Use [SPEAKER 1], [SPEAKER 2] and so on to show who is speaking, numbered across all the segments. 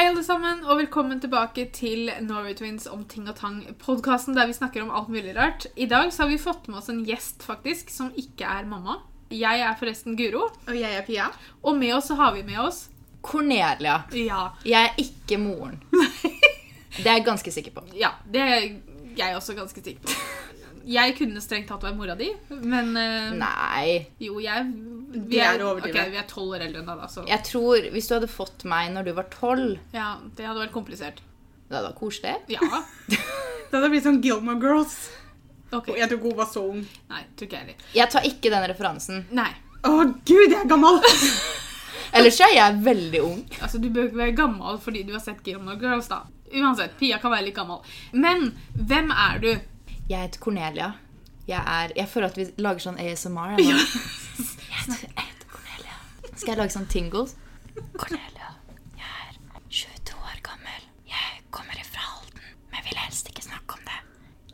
[SPEAKER 1] Hei, alle sammen, og velkommen tilbake til Norway Twins om ting og tang. Podkasten der vi snakker om alt mulig rart. I dag så har vi fått med oss en gjest faktisk, som ikke er mamma. Jeg er forresten Guro,
[SPEAKER 2] Og jeg er Pia.
[SPEAKER 1] og med oss så har vi med oss
[SPEAKER 3] Cornelia.
[SPEAKER 1] Ja,
[SPEAKER 3] Jeg er ikke moren. Det er jeg ganske sikker på.
[SPEAKER 1] ja det er jeg også ganske sikker på. Jeg kunne strengt tatt være mora di, men eh,
[SPEAKER 3] Nei.
[SPEAKER 1] jo, jeg vi
[SPEAKER 2] er å overdrive.
[SPEAKER 1] ok, vi er tolv år eldre enn deg, da, så
[SPEAKER 3] Jeg tror hvis du hadde fått meg når du var tolv,
[SPEAKER 1] ja, det hadde vært komplisert.
[SPEAKER 3] det hadde vært koselig.
[SPEAKER 1] Ja.
[SPEAKER 2] Det hadde blitt sånn Gilmore Girls.
[SPEAKER 1] Ok.
[SPEAKER 2] Og jeg tror ikke hun var så ung.
[SPEAKER 1] Nei, tror ikke jeg.
[SPEAKER 3] Jeg tar ikke den referansen.
[SPEAKER 1] Nei.
[SPEAKER 2] Å gud, jeg er gammel!
[SPEAKER 3] Ellers er jeg veldig ung.
[SPEAKER 1] Altså, Du bør ikke være gammel fordi du har sett Gilmore Girls, da. Uansett, Pia kan være litt gammel. Men hvem er du?
[SPEAKER 3] Jeg heter Cornelia. Jeg er Jeg føler at vi lager sånn ASMR. Jeg, nå. jeg, heter, jeg heter Cornelia. Skal jeg lage sånn tingles? Cornelia, jeg er 22 år gammel. Jeg kommer ifra Halden, men vil helst ikke snakke om det.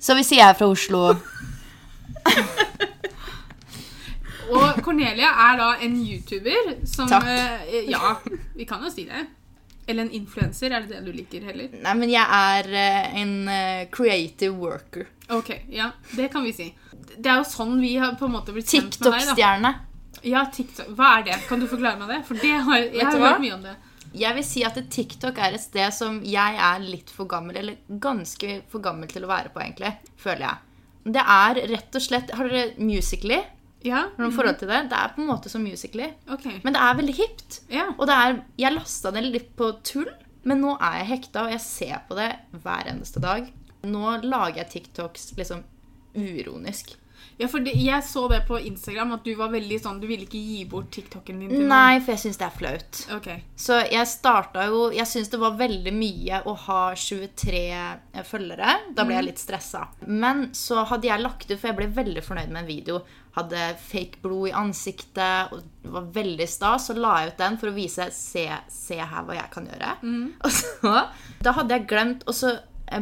[SPEAKER 3] Så hvis jeg er fra Oslo
[SPEAKER 1] Og Cornelia er da en YouTuber som
[SPEAKER 3] Takk.
[SPEAKER 1] eh, Ja, vi kan jo si det. Eller en influenser, er det det du liker heller?
[SPEAKER 3] Nei, men jeg er eh, en eh, creative worker.
[SPEAKER 1] Ok, ja, det kan vi si. Det er jo sånn vi har på en måte blitt kjent med deg.
[SPEAKER 3] TikTok-stjerne.
[SPEAKER 1] Ja, TikTok. Hva er det? Kan du forklare meg det? For det har, jeg har hørt mye om det.
[SPEAKER 3] Jeg vil si at TikTok er et sted som jeg er litt for gammel, eller ganske for gammel til å være på, egentlig. Føler jeg. Det er rett og slett Har dere Musically?
[SPEAKER 1] Ja?
[SPEAKER 3] Du forhold til det? Det er på en måte som Musically.
[SPEAKER 1] Okay.
[SPEAKER 3] Men det er veldig hipt.
[SPEAKER 1] Ja.
[SPEAKER 3] Og det er, jeg lasta det litt på tull, men nå er jeg hekta, og jeg ser på det hver eneste dag. Nå lager jeg TikToks liksom uironisk.
[SPEAKER 1] Ja, for det, jeg så det på Instagram, at du var veldig sånn Du ville ikke gi bort TikToken din til.
[SPEAKER 3] Nei, for jeg syns det er flaut.
[SPEAKER 1] Ok.
[SPEAKER 3] Så jeg starta jo Jeg syns det var veldig mye å ha 23 følgere. Da ble jeg litt stressa. Men så hadde jeg lagt ut, for jeg ble veldig fornøyd med en video. Hadde fake blod i ansiktet og var veldig stas. Så la jeg ut den for å vise Se, se her hva jeg kan gjøre. Og så Da hadde jeg glemt Og så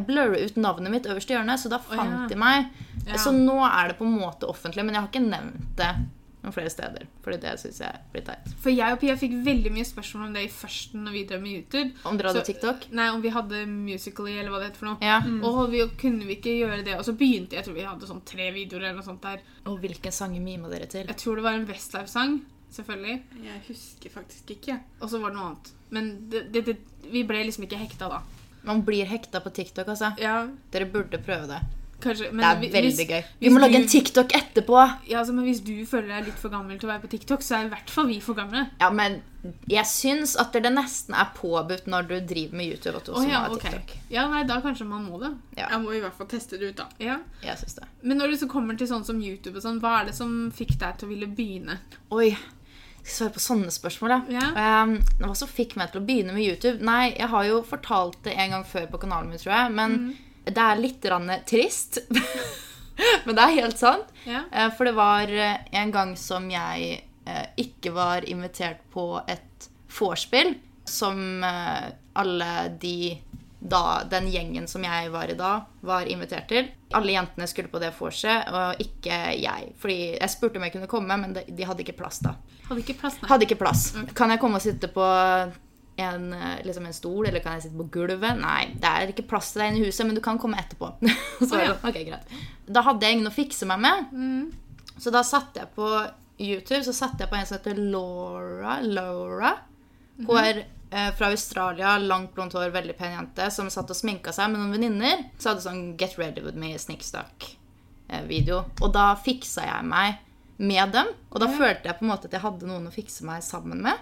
[SPEAKER 3] blurre ut navnet mitt øverst i hjørnet, så da fant
[SPEAKER 1] ja.
[SPEAKER 3] de meg.
[SPEAKER 1] Ja.
[SPEAKER 3] Så nå er det på en måte offentlig, men jeg har ikke nevnt det noen flere steder. Fordi det syns jeg blir teit.
[SPEAKER 1] For jeg og Pia fikk veldig mye spørsmål om det i førsten når vi drev med YouTube.
[SPEAKER 3] Om dere hadde
[SPEAKER 1] Så-
[SPEAKER 3] TikTok?
[SPEAKER 1] Nei, om vi hadde Musically, eller hva det heter for noe.
[SPEAKER 3] Ja.
[SPEAKER 1] Og vi, kunne vi ikke gjøre det. Og så begynte jeg tror vi hadde sånn tre videoer eller noe sånt der.
[SPEAKER 3] Og hvilken sang mima dere til?
[SPEAKER 1] Jeg tror det var en Westlife-sang, selvfølgelig.
[SPEAKER 2] Jeg husker faktisk ikke.
[SPEAKER 1] Og så var det noe annet. Men det, det, det, vi ble liksom ikke hekta da.
[SPEAKER 3] Man blir hekta på TikTok, altså.
[SPEAKER 1] Ja,
[SPEAKER 3] Dere burde prøve det.
[SPEAKER 1] Kanskje. Men
[SPEAKER 3] Det er veldig
[SPEAKER 1] hvis,
[SPEAKER 3] gøy. Vi må lage en TikTok etterpå!
[SPEAKER 1] Ja, altså, men hvis du føler deg litt for gammel til å være på TikTok, så er i hvert fall vi for gamle.
[SPEAKER 3] Ja, men jeg syns at det nesten er påbudt når du driver med YouTube. at du også oh,
[SPEAKER 1] ja,
[SPEAKER 3] ha
[SPEAKER 1] ok.
[SPEAKER 3] TikTok.
[SPEAKER 1] Ja, nei, da kanskje man må det.
[SPEAKER 3] Ja,
[SPEAKER 2] Jeg må i hvert fall teste det ut, da.
[SPEAKER 1] Ja.
[SPEAKER 3] jeg synes det.
[SPEAKER 1] Men når det så kommer til sånn som YouTube og sånn, hva er det som fikk deg til å ville begynne?
[SPEAKER 3] Oi. Skal svare på sånne spørsmål, ja.
[SPEAKER 1] Yeah.
[SPEAKER 3] Um, hva som fikk meg til å begynne med YouTube? Nei, jeg har jo fortalt det en gang før på kanalen min, tror jeg. Men
[SPEAKER 1] Mhm.
[SPEAKER 3] Det er litt trist. men det er helt sant.
[SPEAKER 1] Ja.
[SPEAKER 3] Eh, For det var eh, en gang som jeg eh, ikke var invitert på et vorspiel som alle de da, den gjengen som jeg var i da, var invitert til. Alle jentene skulle på det vorset, og ikke jeg. Fordi jeg spurte om jeg kunne komme, men de, de hadde ikke plass da.
[SPEAKER 1] Hadde ikke plass, da.
[SPEAKER 3] Hadde ikke plass. Kan jeg komme og sitte på en, eh, liksom en stol, eller kan jeg sitte på gulvet? Nei, det er ikke plass til deg inne i huset, men du kan komme etterpå. så
[SPEAKER 1] oh, ja.
[SPEAKER 3] greit. Da hadde jeg ingen å fikse meg med.
[SPEAKER 1] Mm.
[SPEAKER 3] Så da satte jeg på YouTube så satte jeg på en som heter Laura. Laura. Hun er eh, fra Australia, langt blondt hår, veldig pen jente, som satt og sminka seg med noen venninner. Så hadde sånn Get ready with me, snickstuck-video. Og da fiksa jeg meg med dem. Og da
[SPEAKER 1] Ja.
[SPEAKER 3] følte jeg på en måte at jeg hadde noen å fikse meg sammen med.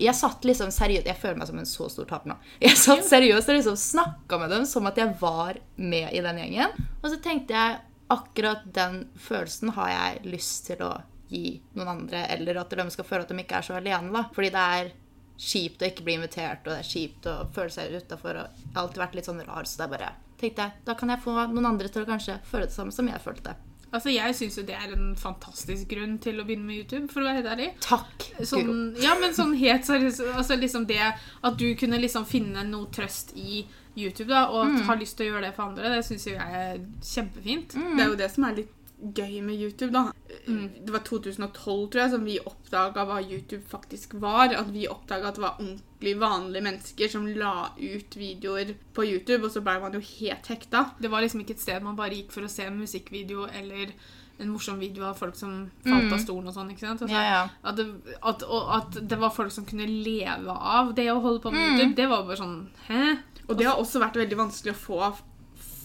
[SPEAKER 3] Jeg satt liksom seriøst Jeg føler meg som en så stor taper nå. Jeg satt seriøst og liksom snakka med dem som at jeg var med i den gjengen. Og så tenkte jeg akkurat den følelsen har jeg lyst til å gi noen andre, eller at de skal føle at de ikke er så alene. da. Fordi det er kjipt å ikke bli invitert, og det er kjipt å føle seg utafor. Jeg har alltid vært litt sånn rar, så det er bare tenkte jeg, da kan jeg få noen andre til å kanskje føle det samme som jeg følte.
[SPEAKER 1] Altså, Jeg syns jo det er en fantastisk grunn til å begynne med YouTube, for å være helt ærlig.
[SPEAKER 3] Takk, Guro.
[SPEAKER 1] Sånn, ja, men sånn helt seriøst altså liksom det At du kunne liksom finne noe trøst i YouTube, da, og
[SPEAKER 3] Mm.
[SPEAKER 1] har lyst til å gjøre det for andre, det syns jeg er kjempefint.
[SPEAKER 2] Det er jo det som er litt gøy med YouTube, da.
[SPEAKER 1] Mm.
[SPEAKER 2] Det var 2012, tror jeg, som vi oppdaga hva YouTube faktisk var. At vi oppdaga at det var ordentlig vanlige mennesker som la ut videoer på YouTube, og så ble man jo helt hekta.
[SPEAKER 1] Det var liksom ikke et sted man bare gikk for å se en musikkvideo eller en morsom video av folk som falt av stolen og sånn. ikke sant? Altså,
[SPEAKER 3] Ja, ja.
[SPEAKER 1] At, det, at, og at det var folk som kunne leve av det å holde på med
[SPEAKER 3] Mm.
[SPEAKER 1] YouTube, det var bare sånn Hæ?
[SPEAKER 2] Og det har også vært veldig vanskelig å få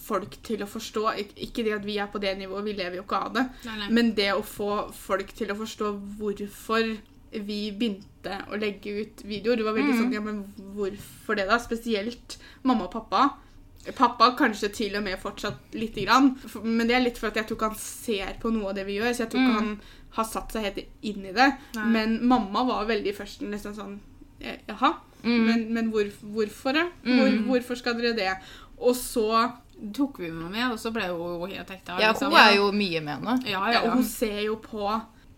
[SPEAKER 2] folk til å forstå. Ikke det at vi er på det nivået, vi lever jo ikke av det.
[SPEAKER 1] Nei, nei.
[SPEAKER 2] Men det å få folk til å forstå hvorfor vi begynte å legge ut videoer Det var veldig sånn Ja, men hvorfor det, da? Spesielt mamma og pappa. Pappa kanskje til og med fortsatt lite grann. Men det er litt for at jeg tror ikke han ser på noe av det vi gjør. Så jeg tror ikke han har satt seg helt inn i det.
[SPEAKER 1] Nei.
[SPEAKER 2] Men mamma var veldig først nesten sånn Jaha, Jaha, men, men hvor, hvorfor? det? Hvor, hvorfor skal dere det? Og så
[SPEAKER 1] tok vi henne med, og så ble hun helt hekta.
[SPEAKER 3] ja,
[SPEAKER 1] liksom.
[SPEAKER 3] hun er jo mye med nå.
[SPEAKER 1] ja,
[SPEAKER 2] ja, Og hun ser jo på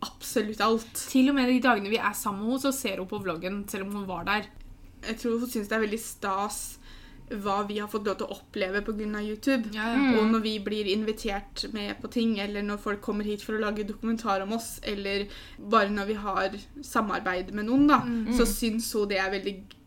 [SPEAKER 2] absolutt alt.
[SPEAKER 1] Til og med de dagene vi er sammen med henne, så ser hun på vloggen selv om hun var der.
[SPEAKER 2] Jeg tror hun syns det er veldig stas hva vi har fått lov til å oppleve pga. YouTube.
[SPEAKER 1] Ja, ja.
[SPEAKER 2] Og når vi blir invitert med på ting, eller når folk kommer hit for å lage dokumentar om oss, eller bare når vi har samarbeid med noen, da, så syns hun det er veldig gøy,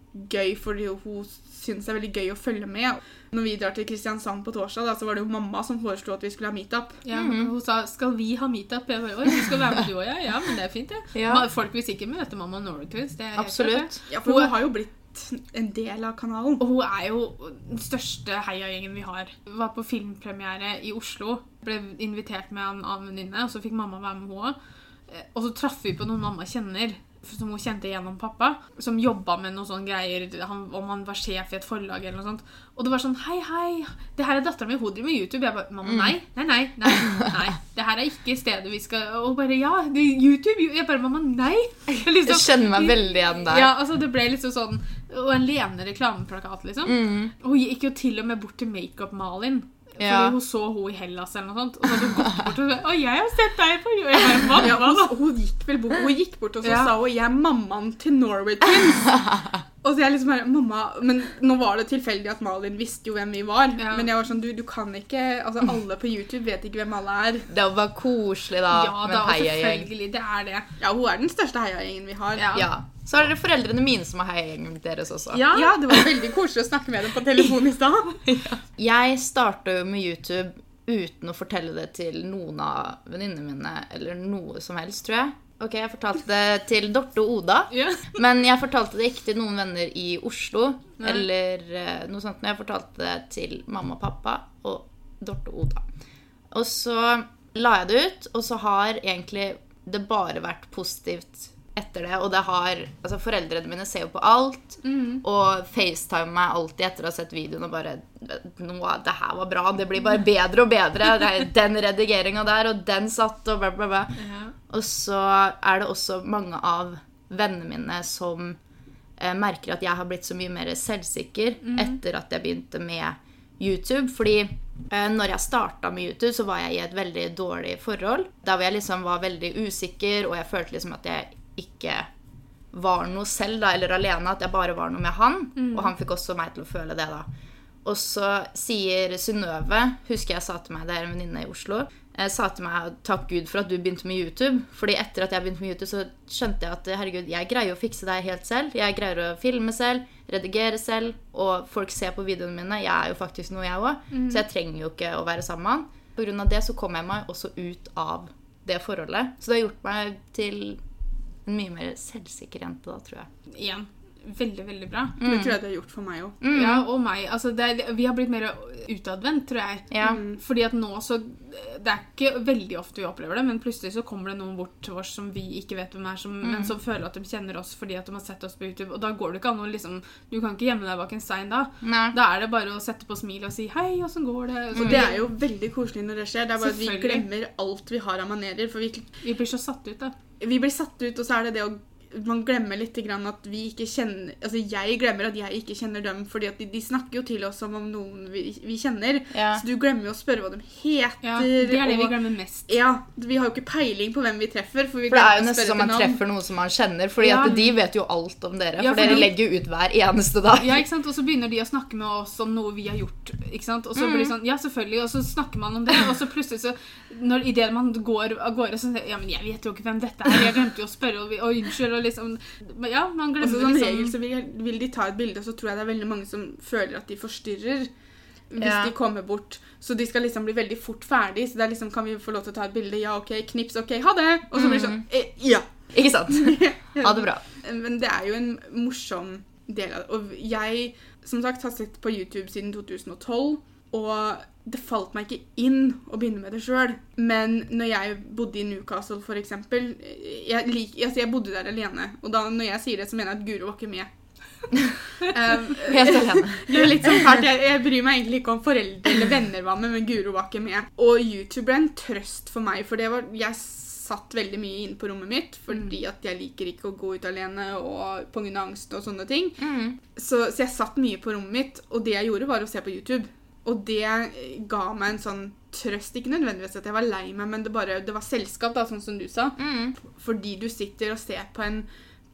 [SPEAKER 2] fordi hun syns det er veldig gøy å følge med. Når vi drar til Kristiansand på torsdag, da, så var det jo mamma som foreslo at vi skulle ha meetup.
[SPEAKER 1] Ja, Hun sa 'skal vi ha meetup?' Jeg bare 'oi, du skal være med du òg', ja? Ja, men det er fint, det.
[SPEAKER 3] Ja.
[SPEAKER 1] ja. Folk vil sikkert møte mamma er klart.
[SPEAKER 3] Absolutt.
[SPEAKER 2] Ja, for
[SPEAKER 1] Hun-
[SPEAKER 2] hun har jo blitt en del av kanalen.
[SPEAKER 1] Og hun er jo den største heiagjengen vi har. Hun Var på filmpremiere i Oslo. Ble invitert med en annen venninne, og så fikk mamma være med hun òg. Og så traff vi på noen mamma kjenner, som hun kjente gjennom pappa, som jobba med noen sånne greier, han, om han var sjef i et forlag eller noe sånt. Og det var sånn Hei, hei, det her er dattera mi, hun driver med YouTube. Jeg bare Mamma, nei, nei, nei. nei, nei. Det her er ikke stedet vi skal Og bare Ja, det er YouTube. Jeg bare Mamma, nei. Liksom-
[SPEAKER 3] Jeg kjenner meg veldig igjen der.
[SPEAKER 1] ja, altså det ble liksom sånn Og en levende reklameplakat, liksom.
[SPEAKER 3] Mm.
[SPEAKER 1] Hun gikk jo til og med bort til Makeup-Malin. Fordi
[SPEAKER 3] Ja.
[SPEAKER 1] hun så hun i Hellas eller noe sånt. Og så hadde hun gått bort og sagt 'Å, jeg har sett deg på jeg bare, mamma,
[SPEAKER 2] Ja, hun, hun, gikk vel bort, hun gikk bort og så
[SPEAKER 1] Ja.
[SPEAKER 2] sa hun 'jeg er mammaen til Norway Twins'. og så jeg liksom bare, mamma, Men nå var det tilfeldig at Malin visste jo hvem vi var.
[SPEAKER 1] Ja.
[SPEAKER 2] Men jeg var sånn, du, du kan ikke altså Alle på YouTube vet ikke hvem alle er.
[SPEAKER 3] Det var koselig, da.
[SPEAKER 1] Ja
[SPEAKER 3] med heiagjeng.
[SPEAKER 1] Det er det.
[SPEAKER 2] Ja, hun er den største heiagjengen vi har.
[SPEAKER 1] Ja.
[SPEAKER 3] Ja. Så er det foreldrene mine som har heiagjengen deres også.
[SPEAKER 1] Ja.
[SPEAKER 2] Ja, det var veldig koselig å snakke med dem på telefon i stad.
[SPEAKER 3] Jeg starta jo med YouTube uten å fortelle det til noen av venninnene mine, eller noe som helst, tror jeg. Ok, Jeg fortalte det til Dorte og Oda,
[SPEAKER 1] Ja.
[SPEAKER 3] men jeg fortalte det ikke til noen venner i Oslo.
[SPEAKER 1] Nei.
[SPEAKER 3] Eller eh, noe sånt. Men jeg fortalte det til mamma og pappa og Dorte og Oda. Og så la jeg det ut, og så har egentlig det bare vært positivt etter det. Og det har Altså, foreldrene mine ser jo på alt. Og FaceTime meg alltid etter å ha sett videoen og bare Noe, det her var bra. Det blir bare bedre og bedre. Den redigeringa der, og den satt, og bla, bla, bla.
[SPEAKER 1] Ja.
[SPEAKER 3] Og så er det også mange av vennene mine som eh, merker at jeg har blitt så mye mer selvsikker etter at jeg begynte med YouTube. Fordi eh, når jeg starta med YouTube, så var jeg i et veldig dårlig forhold. Der hvor jeg liksom var veldig usikker, og jeg følte liksom at jeg ikke var noe selv, da, eller alene. At jeg bare var noe med han. Og han fikk også meg til å føle det, da. Og så sier Synnøve, husker jeg sa til meg, det er en venninne i Oslo, jeg sa til meg takk Gud for at du begynte med YouTube. Fordi etter at jeg begynte med YouTube, så skjønte jeg at herregud, jeg greier å fikse det helt selv. Jeg greier å filme selv, redigere selv, og folk ser på videoene mine. Jeg er jo faktisk noe, jeg òg. Så jeg trenger jo ikke å være sammen med han. Av det så kom jeg meg også ut av det forholdet. Så det har gjort meg til en mye mer selvsikker jente da, tror jeg.
[SPEAKER 1] Igjen. Veldig, veldig bra.
[SPEAKER 2] Det tror jeg det har gjort for meg òg.
[SPEAKER 1] Ja, og meg. Altså, det er, vi har blitt mer utadvendt, tror jeg.
[SPEAKER 3] Ja.
[SPEAKER 1] Fordi at nå så Det er ikke veldig ofte vi opplever det, men plutselig så kommer det noen bort til oss som vi ikke vet hvem er, som, men som føler at de kjenner oss fordi at de har sett oss på YouTube. Og da går det ikke an å liksom Du kan ikke gjemme deg bak en stein da.
[SPEAKER 3] Nei.
[SPEAKER 1] Da er det bare å sette på smil og si 'hei, åssen går det?' Så
[SPEAKER 2] Og det er jo veldig koselig når det skjer. Det er bare at vi glemmer alt vi har av manerer. For vi,
[SPEAKER 1] Vi blir så satt ut, da.
[SPEAKER 2] Vi blir satt ut, og så er det det å man glemmer litt grann at vi ikke kjenner Altså jeg glemmer at jeg ikke kjenner dem, fordi at de, de snakker jo til oss som om noen vi, vi kjenner.
[SPEAKER 3] Ja.
[SPEAKER 2] Så du glemmer jo å spørre hva de heter.
[SPEAKER 1] Ja, det er det vi glemmer mest.
[SPEAKER 2] Ja, Vi har jo ikke peiling på hvem vi treffer. For, vi
[SPEAKER 3] For det er jo nesten som man treffer noen som man kjenner, fordi
[SPEAKER 1] Ja.
[SPEAKER 3] at de vet jo alt om dere.
[SPEAKER 1] Ja,
[SPEAKER 3] for
[SPEAKER 1] for
[SPEAKER 3] dere
[SPEAKER 1] de-
[SPEAKER 3] legger jo ut hver eneste dag.
[SPEAKER 1] Ja, ikke sant? Og så begynner de å snakke med oss om noe vi har gjort. ikke sant? Og så blir det sånn, ja selvfølgelig, og så snakker man om det, og så plutselig så når Idet man går av gårde, så sier ja, men jeg vet jo ikke hvem dette er. Jeg glemte jo å spørre, og, vi- og unnskyld, og liksom Ja, man
[SPEAKER 2] glemmer
[SPEAKER 1] glemmer
[SPEAKER 2] som
[SPEAKER 1] liksom
[SPEAKER 2] regel så vil, vil de ta et bilde, og så tror jeg det er veldig mange som føler at de forstyrrer. Hvis
[SPEAKER 3] Ja.
[SPEAKER 2] de kommer bort. Så de skal liksom bli veldig fort ferdig. Så det er liksom, kan vi få lov til å ta et bilde? Ja, OK. Knips. OK, ha det. Og så blir det sånn eh, Ja.
[SPEAKER 3] Ikke sant? Ha det bra.
[SPEAKER 2] Men det er jo en morsom del av det. Og jeg, som sagt, har sett på YouTube siden 2012. Og det falt meg ikke inn å begynne med det sjøl. Men når jeg bodde i Newcastle, eksempel jeg, lik, altså jeg bodde der alene. Og da, når jeg sier det, så mener jeg at Guro var ikke med. um,
[SPEAKER 3] Helt alene.
[SPEAKER 2] det er litt sånn fælt. Jeg, jeg bryr meg egentlig ikke om foreldre eller venner var med, men Guro var ikke med. Og YouTube ble en trøst for meg, for det var Jeg satt veldig mye inne på rommet mitt fordi at jeg liker ikke å gå ut alene og pga. angst og sånne ting.
[SPEAKER 3] Mm.
[SPEAKER 2] Så, så jeg satt mye på rommet mitt, og det jeg gjorde, var å se på YouTube. Og det ga meg en sånn trøst. Ikke nødvendigvis at jeg var lei meg, men det, bare, det var selskap, da, sånn som du sa.
[SPEAKER 3] Mm.
[SPEAKER 2] Fordi du sitter og ser på en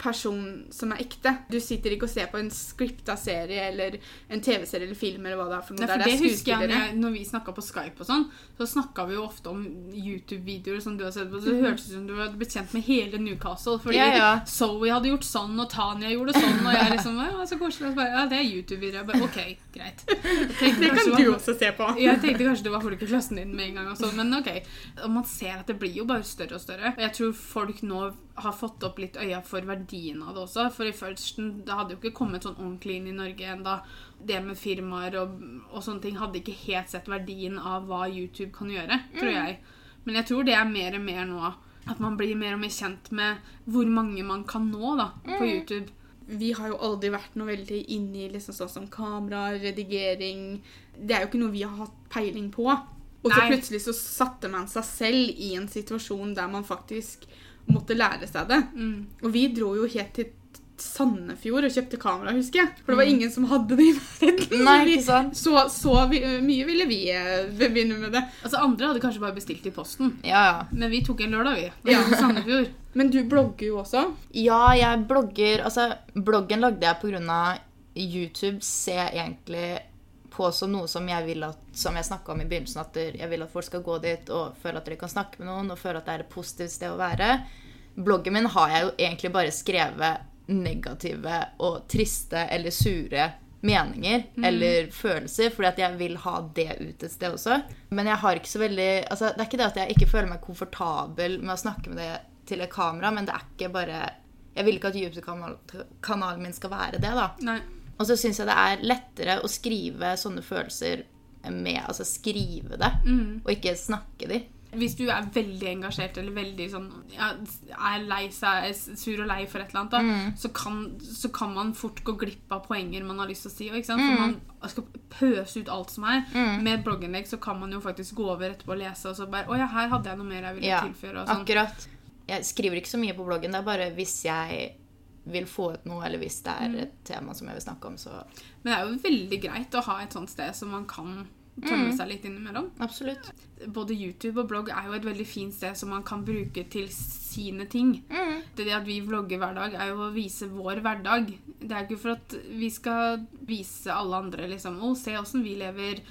[SPEAKER 2] person som er ekte. Du sitter ikke og ser på en scripta serie eller en TV-serie eller film eller hva det er for noe.
[SPEAKER 1] Nei, for det
[SPEAKER 2] er
[SPEAKER 1] husker jeg når, vi snakka på Skype og sånn, så snakka vi jo ofte om YouTube-videoer som du har sett på. Så det hørtes ut som du hadde blitt kjent med hele Newcastle. Fordi
[SPEAKER 3] Ja, ja.
[SPEAKER 1] Zoe hadde gjort sånn, og Tanya gjorde sånn, og jeg liksom ja, så koselig. Bare, ja, det er YouTube-videoer. Jeg bare, OK, greit. Tenkte
[SPEAKER 2] Det kan du
[SPEAKER 1] var-
[SPEAKER 2] også se på.
[SPEAKER 1] Jeg tenkte kanskje det var folk i klassen din med en gang, og sånn, men ok. Og man ser at det blir jo bare større og større. Og jeg tror folk nå har fått opp litt øya for verdien av det også. For i førsten, det hadde jo ikke kommet sånn ordentlig inn i Norge ennå. Det med firmaer og, og sånne ting hadde ikke helt sett verdien av hva YouTube kan gjøre, tror jeg. Men jeg tror det er mer og mer nå at man blir mer og mer kjent med hvor mange man kan nå da, på YouTube.
[SPEAKER 2] Vi har jo aldri vært noe veldig inni i liksom sånn som kamera, redigering Det er jo ikke noe vi har hatt peiling på. Og så
[SPEAKER 1] Nei.
[SPEAKER 2] plutselig så satte man seg selv i en situasjon der man faktisk måtte lære seg det.
[SPEAKER 1] Mm.
[SPEAKER 2] Og vi dro jo helt til Sandefjord og kjøpte kamera, husker jeg. For det var ingen som hadde det i nærheten.
[SPEAKER 3] Nei,
[SPEAKER 2] Så
[SPEAKER 3] ikke sant?
[SPEAKER 2] Så, så vi, mye ville vi eh, begynne med det.
[SPEAKER 1] Altså Andre hadde kanskje bare bestilt i posten,
[SPEAKER 3] Ja, ja.
[SPEAKER 1] men vi tok en lørdag, vi.
[SPEAKER 2] Ja.
[SPEAKER 1] Ja. Sandefjord.
[SPEAKER 2] Men du blogger jo også.
[SPEAKER 3] Ja, jeg blogger Altså, bloggen lagde jeg pga. YouTube. Ser egentlig på som noe som jeg vil at Som jeg snakka om i begynnelsen, at jeg vil at folk skal gå dit og føle at de kan snakke med noen, og føle at det er et positivt sted å være. Bloggen min har jeg jo egentlig bare skrevet negative og triste eller sure meninger eller følelser, fordi at jeg vil ha det ut et sted også. Men jeg har ikke så veldig altså Det er ikke det at jeg ikke føler meg komfortabel med å snakke med det til et kamera, men det er ikke bare Jeg vil ikke at YouTube-kanalen min skal være det, da.
[SPEAKER 1] Nei.
[SPEAKER 3] Og så syns jeg det er lettere å skrive sånne følelser med Altså skrive det, og ikke snakke de.
[SPEAKER 1] Hvis du er veldig engasjert eller veldig sånn ja, er lei seg, er sur og lei for et eller annet, da, så, kan, så kan man fort gå glipp av poenger man har lyst til å si. Ikke sant? For man skal pøse ut alt som er. Med et blogginnlegg så kan man jo faktisk gå over etterpå og lese og så bare Å ja, her hadde jeg noe mer jeg ville
[SPEAKER 3] Ja,
[SPEAKER 1] tilføre. Og sånn.
[SPEAKER 3] akkurat. Jeg skriver ikke så mye på bloggen. Det er bare hvis jeg vil få ut noe, eller hvis det er et tema som jeg vil snakke om, så
[SPEAKER 1] Men det er jo veldig greit å ha et sånt sted som man kan tømme seg litt innimellom.
[SPEAKER 3] absolutt.
[SPEAKER 1] Både YouTube og blogg er jo et veldig fint sted som man kan bruke til sine ting. Det at vi vlogger hver dag, er jo å vise vår hverdag. Det er ikke for at vi skal vise alle andre liksom, å, se åssen vi lever.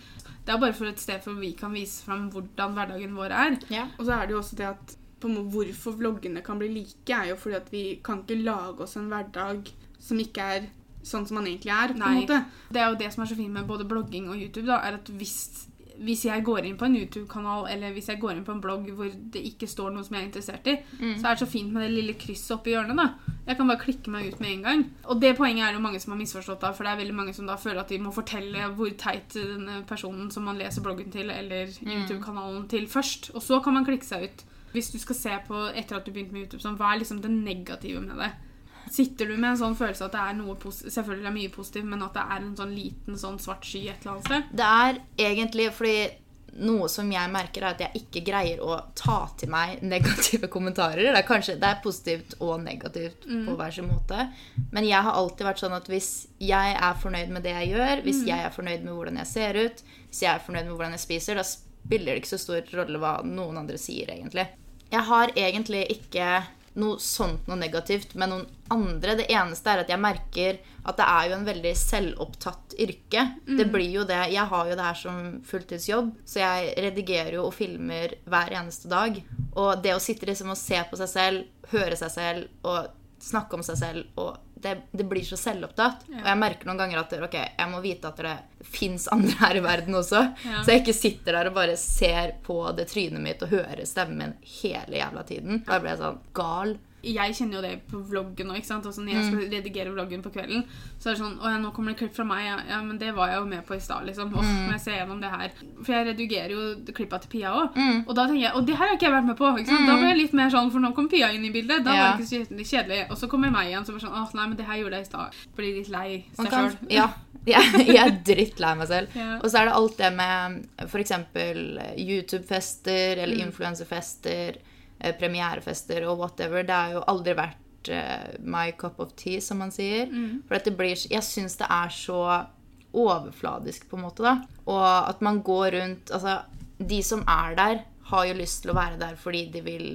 [SPEAKER 1] Det er bare for et sted hvor vi kan vise fram hvordan hverdagen vår er.
[SPEAKER 3] Ja.
[SPEAKER 2] Og så er det jo også det at hvorfor vloggene kan bli like, er jo fordi at vi kan ikke lage oss en hverdag som ikke er sånn som man egentlig er. på en måte.
[SPEAKER 1] Det er jo det som er så fint med både blogging og YouTube, da, er at hvis, hvis jeg går inn på en YouTube-kanal eller hvis jeg går inn på en blogg hvor det ikke står noe som jeg er interessert i, så er det så fint med det lille krysset oppi hjørnet. da. Jeg kan bare klikke meg ut med en gang. Og det poenget er det jo mange som har misforstått, da, for det er veldig mange som da føler at de må fortelle hvor teit denne personen som man leser bloggen til, eller YouTube-kanalen til først. Og så kan man klikke seg ut. Hvis du skal se på etter at du begynte med YouTube, sånn, hva er liksom det negative med det? Sitter du med en sånn følelse at det er noe positivt, selvfølgelig er mye positivt, men at det er en sånn liten sånn svart sky et eller annet sted?
[SPEAKER 3] Det er egentlig fordi noe som jeg merker, er at jeg ikke greier å ta til meg negative kommentarer. Det er kanskje det er positivt og negativt på hver sin måte. Men jeg har alltid vært sånn at hvis jeg er fornøyd med det jeg gjør, hvis jeg er fornøyd med hvordan jeg ser ut, hvis jeg er fornøyd med hvordan jeg spiser, da spiller det ikke så stor rolle hva noen andre sier, egentlig. Jeg har egentlig ikke noe sånt noe negativt med noen andre. Det eneste er at jeg merker at det er jo en veldig selvopptatt yrke. Det blir jo det. Jeg har jo det her som fulltidsjobb, så jeg redigerer jo og filmer hver eneste dag. Og det å sitte liksom og se på seg selv, høre seg selv og snakke om seg selv og det, det blir så selvopptatt. Og jeg merker noen ganger at ok, jeg må vite at det fins andre her i verden også.
[SPEAKER 1] Ja.
[SPEAKER 3] Så jeg ikke sitter der og bare ser på det trynet mitt og hører stemmen min hele jævla tiden. Da blir jeg sånn gal.
[SPEAKER 1] Jeg kjenner jo det på vloggen òg. Altså, når jeg skal redigere vloggen på kvelden, så er det sånn Å ja, nå kommer det klipp fra meg. Ja, ja men det var jeg jo med på i stad, liksom. Åh, må jeg se gjennom det her. For jeg redigerer jo klippa til Pia òg. Og da tenker jeg Og det her har ikke jeg vært med på. Ikke sant? Da ble jeg litt mer sånn, for nå kom Pia inn i bildet. Da
[SPEAKER 3] Ja.
[SPEAKER 1] var det ikke så kjedelig-. Og så kommer meg igjen, så bare sånn Åh, nei, men det her gjorde jeg i stad. Blir litt lei seg sjøl.
[SPEAKER 3] ja, jeg, jeg er drittlei meg selv.
[SPEAKER 1] Ja.
[SPEAKER 3] Og så er det alt det med f.eks. YouTube-fester eller
[SPEAKER 1] Mm.
[SPEAKER 3] influenserfester, premierefester og whatever. Det har jo aldri vært eh, my cup of tea, som man sier.
[SPEAKER 1] Mm.
[SPEAKER 3] For blir, jeg syns det er så overfladisk, på en måte. da. Og at man går rundt Altså, de som er der, har jo lyst til å være der fordi de vil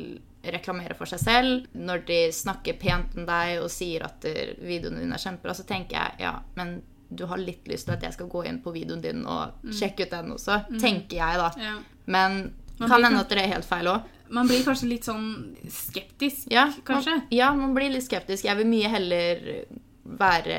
[SPEAKER 3] reklamere for seg selv. Når de snakker pent om deg og sier at eh, videoene dine er kjempebra, så tenker jeg ja, men du har litt lyst til at jeg skal gå inn på videoen din og sjekke ut den også. Tenker jeg, da.
[SPEAKER 1] Ja.
[SPEAKER 3] Men
[SPEAKER 1] Man
[SPEAKER 3] kan hende at det er helt feil òg.
[SPEAKER 1] Man blir kanskje litt sånn skeptisk,
[SPEAKER 3] Ja,
[SPEAKER 1] kanskje.
[SPEAKER 3] Man, ja, man blir litt skeptisk. Jeg vil mye heller være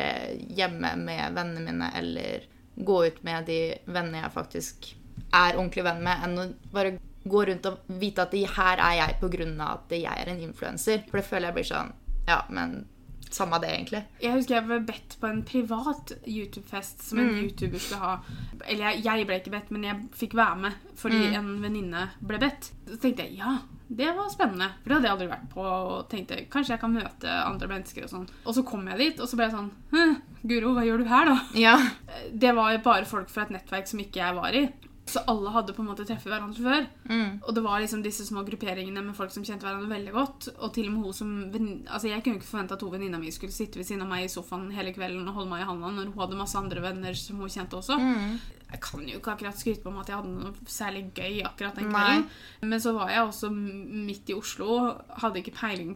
[SPEAKER 3] hjemme med vennene mine eller gå ut med de vennene jeg faktisk er ordentlig venn med, enn å bare gå rundt og vite at her er jeg av at jeg er en influenser. For det føler jeg blir sånn Ja, men samme det, egentlig.
[SPEAKER 1] Jeg husker jeg ble bedt på en privat YouTube-fest som en YouTuber skulle ha. Eller jeg, jeg ble ikke bedt, men jeg fikk være med fordi en venninne ble bedt. Så tenkte jeg ja, det var spennende. For det hadde jeg aldri vært på. Og tenkte kanskje jeg kan møte andre mennesker og sånn. Og så kom jeg dit, og så ble jeg sånn «Hm, Guro, hva gjør du her, da?
[SPEAKER 3] Ja.
[SPEAKER 1] Det var bare folk fra et nettverk som ikke jeg var i. Så alle hadde på en måte treffet hverandre før.
[SPEAKER 3] Mm.
[SPEAKER 1] Og det var liksom disse små grupperingene med folk som kjente hverandre veldig godt. Og til og med hun som Altså Jeg kunne ikke forvente at hun venninna mi skulle sitte ved siden av meg i sofaen hele kvelden og holde meg i handa når hun hadde masse andre venner som hun kjente også.
[SPEAKER 3] Mm.
[SPEAKER 1] Jeg kan jo ikke akkurat skryte på meg at jeg hadde noe særlig gøy akkurat den
[SPEAKER 3] Nei.
[SPEAKER 1] kvelden. Men så var jeg også midt i Oslo. Hadde ikke peiling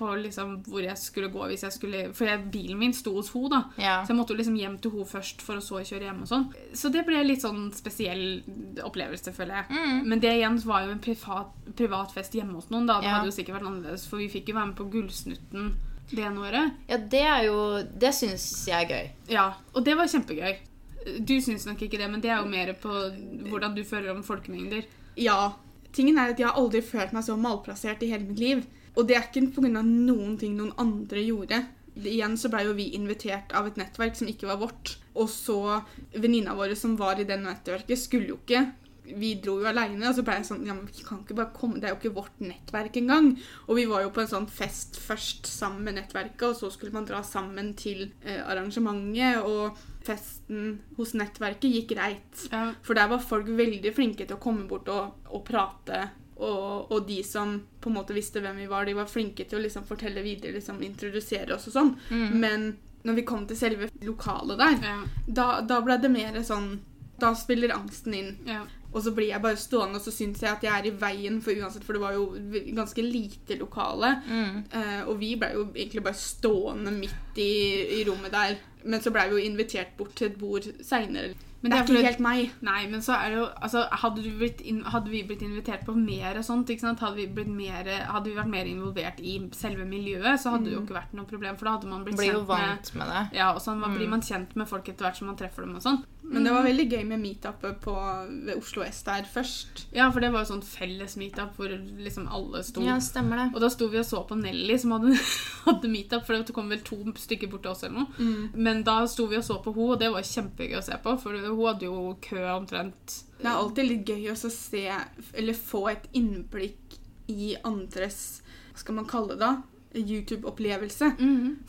[SPEAKER 1] på liksom hvor jeg skulle gå hvis jeg skulle For jeg, bilen min sto hos henne, da.
[SPEAKER 3] Ja.
[SPEAKER 1] Så jeg måtte jo liksom hjem til henne først for å så kjøre hjem og sånn. Så det ble litt sånn spesiell opplevelse, føler jeg.
[SPEAKER 3] Mm.
[SPEAKER 1] Men det igjen var jo en privat, privat fest hjemme hos noen. da. Det
[SPEAKER 3] Ja.
[SPEAKER 1] hadde jo sikkert vært annerledes, for vi fikk jo være med på Gullsnutten det ene året.
[SPEAKER 3] ja, det er jo Det syns jeg er gøy.
[SPEAKER 1] Ja, og det var kjempegøy. Du syns nok ikke det, men det er jo mer på hvordan du føler om folkemengder.
[SPEAKER 2] Ja. Tingen er at Jeg har aldri følt meg så malplassert i hele mitt liv. Og det er ikke pga. noen ting noen andre gjorde. Igjen så blei jo vi invitert av et nettverk som ikke var vårt. Og så venninna våre som var i det nettverket, skulle jo ikke. Vi dro jo aleine, og så ble jeg sånn ja, men vi kan ikke bare komme, Det er jo ikke vårt nettverk engang. Og vi var jo på en sånn fest først sammen med nettverket, og så skulle man dra sammen til eh, arrangementet. Og festen hos nettverket gikk greit.
[SPEAKER 1] Ja.
[SPEAKER 2] For der var folk veldig flinke til å komme bort og, og prate. Og, og de som på en måte visste hvem vi var, de var flinke til å liksom fortelle videre, liksom introdusere oss og sånn. Men når vi kom til selve lokalet der,
[SPEAKER 1] Ja.
[SPEAKER 2] da, da ble det mer sånn Da spiller angsten inn.
[SPEAKER 1] Ja.
[SPEAKER 2] Og så blir jeg bare stående, og så syns jeg at jeg er i veien, for uansett, for det var jo ganske lite lokale.
[SPEAKER 3] Mm.
[SPEAKER 2] Uh, og vi ble jo egentlig bare stående midt i, i rommet der. Men så blei vi jo invitert bort til et bord seinere.
[SPEAKER 1] Men
[SPEAKER 2] det er
[SPEAKER 1] det er
[SPEAKER 2] ikke helt meg.
[SPEAKER 1] Nei, men så er det jo altså, hadde, inn, hadde vi blitt invitert på mer sånt, ikke sant? Hadde vi, mer, hadde vi vært mer involvert i selve miljøet, så hadde det jo ikke vært noe problem, for da hadde man blitt
[SPEAKER 3] Blir
[SPEAKER 1] kjent jo
[SPEAKER 3] vant med det.
[SPEAKER 1] Ja, og så man blir man kjent med folk etter hvert som man treffer dem og sånn.
[SPEAKER 2] Men det var veldig gøy med meetupet ved Oslo S der først.
[SPEAKER 1] Ja, for det var jo sånn felles meetup hvor liksom alle sto.
[SPEAKER 3] Ja, stemmer det.
[SPEAKER 1] Og da sto vi og så på Nelly som hadde, hadde meetup, for det kom vel to stykker bort til oss eller noe.
[SPEAKER 2] Mm.
[SPEAKER 1] Men da sto vi og så på henne, og det var kjempegøy å se på, for hun hadde jo kø omtrent.
[SPEAKER 2] Det er alltid litt gøy å se, eller få et innblikk i andres Hva skal man kalle det? da? YouTube-opplevelse.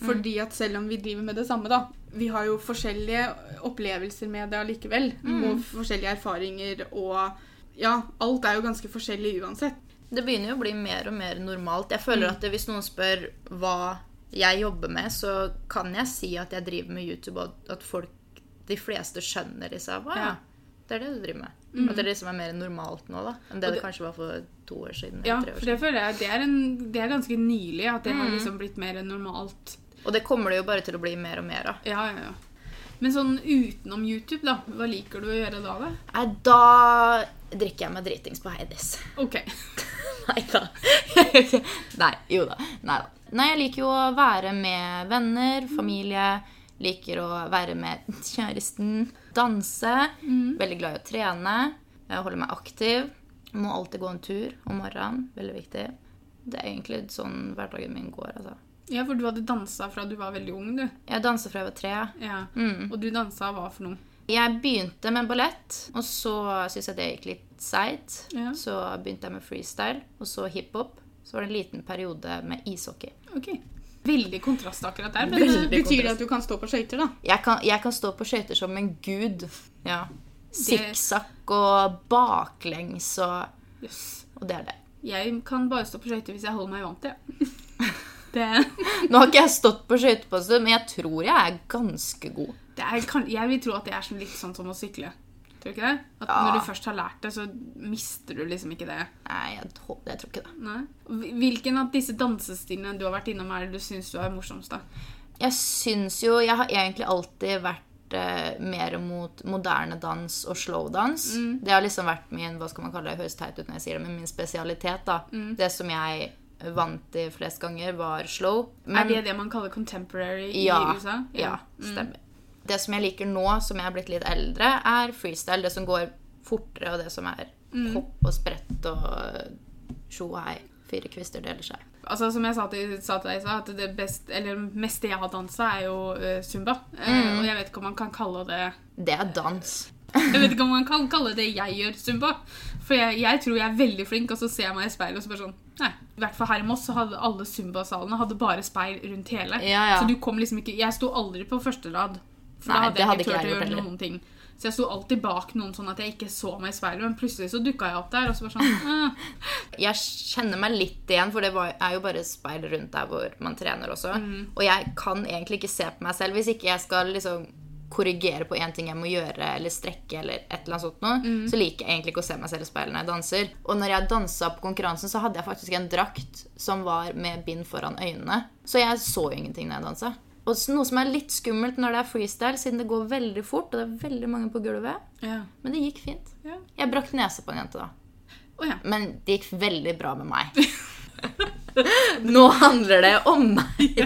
[SPEAKER 2] Fordi at selv om vi driver med det samme, da Vi har jo forskjellige opplevelser med det allikevel. Og forskjellige erfaringer og Ja, alt er jo ganske forskjellig uansett.
[SPEAKER 3] Det begynner jo å bli mer og mer normalt. Jeg føler at hvis noen spør hva jeg jobber med, så kan jeg si at jeg driver med YouTube, og at folk, de fleste skjønner liksom Hva, ja. Det er det du driver med. At det liksom er mer normalt nå, da, enn det det
[SPEAKER 1] det-
[SPEAKER 3] kanskje var for to år siden.
[SPEAKER 1] Ja, for det føler jeg det er, en, det er ganske nylig at det har liksom blitt mer normalt.
[SPEAKER 3] Og det kommer det jo bare til å bli mer og mer av.
[SPEAKER 1] Ja, ja, ja. Men sånn utenom YouTube, da, hva liker du å gjøre da? da?
[SPEAKER 3] Nei, da drikker jeg meg dritings på Heidis.
[SPEAKER 1] Ok.
[SPEAKER 3] Nei da. Nei, jo da. Nei da. Nei, jeg liker jo å være med venner, familie. Liker å være med kjæresten. Danse. Veldig glad i å trene. Jeg holder meg aktiv. Må alltid gå en tur om morgenen. Veldig viktig. Det er egentlig sånn hverdagen min går, altså.
[SPEAKER 1] Ja, for du hadde dansa fra du var veldig ung, du.
[SPEAKER 3] Jeg dansa fra jeg var tre.
[SPEAKER 1] Ja.
[SPEAKER 3] Mm.
[SPEAKER 1] Og du dansa hva for noe?
[SPEAKER 3] Jeg begynte med ballett, og så syntes jeg det gikk litt seigt.
[SPEAKER 1] Ja.
[SPEAKER 3] Så begynte jeg med freestyle, og så hiphop. Så var det en liten periode med ishockey.
[SPEAKER 1] Ok. Veldig kontrast akkurat der. Men
[SPEAKER 3] Veldig.
[SPEAKER 1] betyr
[SPEAKER 2] Betyr det at du kan stå på skøyter, da?
[SPEAKER 3] Jeg kan, jeg kan stå på skøyter som en gud. Ja. Sikksakk og baklengs og,
[SPEAKER 1] yes.
[SPEAKER 3] og det er det.
[SPEAKER 1] Jeg kan bare stå på skøyter hvis jeg holder meg vant til det. Det,
[SPEAKER 3] Nå har ikke jeg stått på skøyter på en stund, men jeg tror jeg er ganske god.
[SPEAKER 1] det er, jeg vil tro at det er litt sånn som å sykle. Tror du ikke det? At
[SPEAKER 3] Ja.
[SPEAKER 1] Når du først har lært det, så mister du liksom ikke det.
[SPEAKER 3] Nei, jeg, jeg tror ikke det.
[SPEAKER 1] Nei. Hvilken av disse dansestilene du har vært innom, er det du syns du er morsomst? da?
[SPEAKER 3] Jeg syns jo Jeg har egentlig alltid vært eh, mer mot moderne dans og slowdans. Det har liksom vært min hva skal man kalle det, høres teit ut når jeg sier det, men min spesialitet. da. Det som jeg vant de flest ganger, var slow.
[SPEAKER 1] er det det man kaller contemporary i
[SPEAKER 3] ja,
[SPEAKER 1] USA?
[SPEAKER 3] Ja, stemmer. Det som jeg liker nå, som jeg er blitt litt eldre, er freestyle. Det som går fortere, og det som er hopp og sprett og tjo og hei. Fire kvister deler seg.
[SPEAKER 1] Altså, som jeg sa til, sa til deg i stad, at det best, eller meste jeg har dansa, er jo uh, zumba.
[SPEAKER 3] Mm.
[SPEAKER 1] Uh, og jeg vet ikke om man kan kalle det
[SPEAKER 3] Det er dans.
[SPEAKER 1] Jeg vet ikke om man kan kalle det jeg gjør zumba. For jeg, jeg tror jeg er veldig flink, og så ser jeg meg i speilet og så bare sånn Nei. I hvert fall her i Moss så hadde alle zumbasalene hadde bare speil rundt hele.
[SPEAKER 3] Ja, ja.
[SPEAKER 1] Så du kom liksom ikke Jeg sto aldri på første rad. For
[SPEAKER 3] Nei,
[SPEAKER 1] da hadde jeg ikke turt å gjøre noen ting. Så jeg sto alltid bak noen sånn at jeg ikke så meg i speilet. Men plutselig så dukka jeg opp der, og så bare sånn ah.
[SPEAKER 3] Jeg kjenner meg litt igjen, for det er jo bare speil rundt der hvor man trener også. Og jeg kan egentlig ikke se på meg selv hvis ikke jeg skal liksom korrigere på én ting jeg må gjøre, eller strekke, eller et eller annet sånt noe, så liker jeg egentlig ikke å se meg selv i speilet når jeg danser. Og når jeg dansa på konkurransen, så hadde jeg faktisk en drakt som var med bind foran øynene. Så jeg så ingenting når jeg dansa. Og noe som er litt skummelt når det er freestyle, siden det går veldig fort, og det er veldig mange på gulvet.
[SPEAKER 1] Ja.
[SPEAKER 3] Men det gikk fint.
[SPEAKER 1] Ja.
[SPEAKER 3] Jeg brakk nese på en jente, da.
[SPEAKER 1] Oh, ja.
[SPEAKER 3] Men det gikk veldig bra med meg. Nå handler det om meg.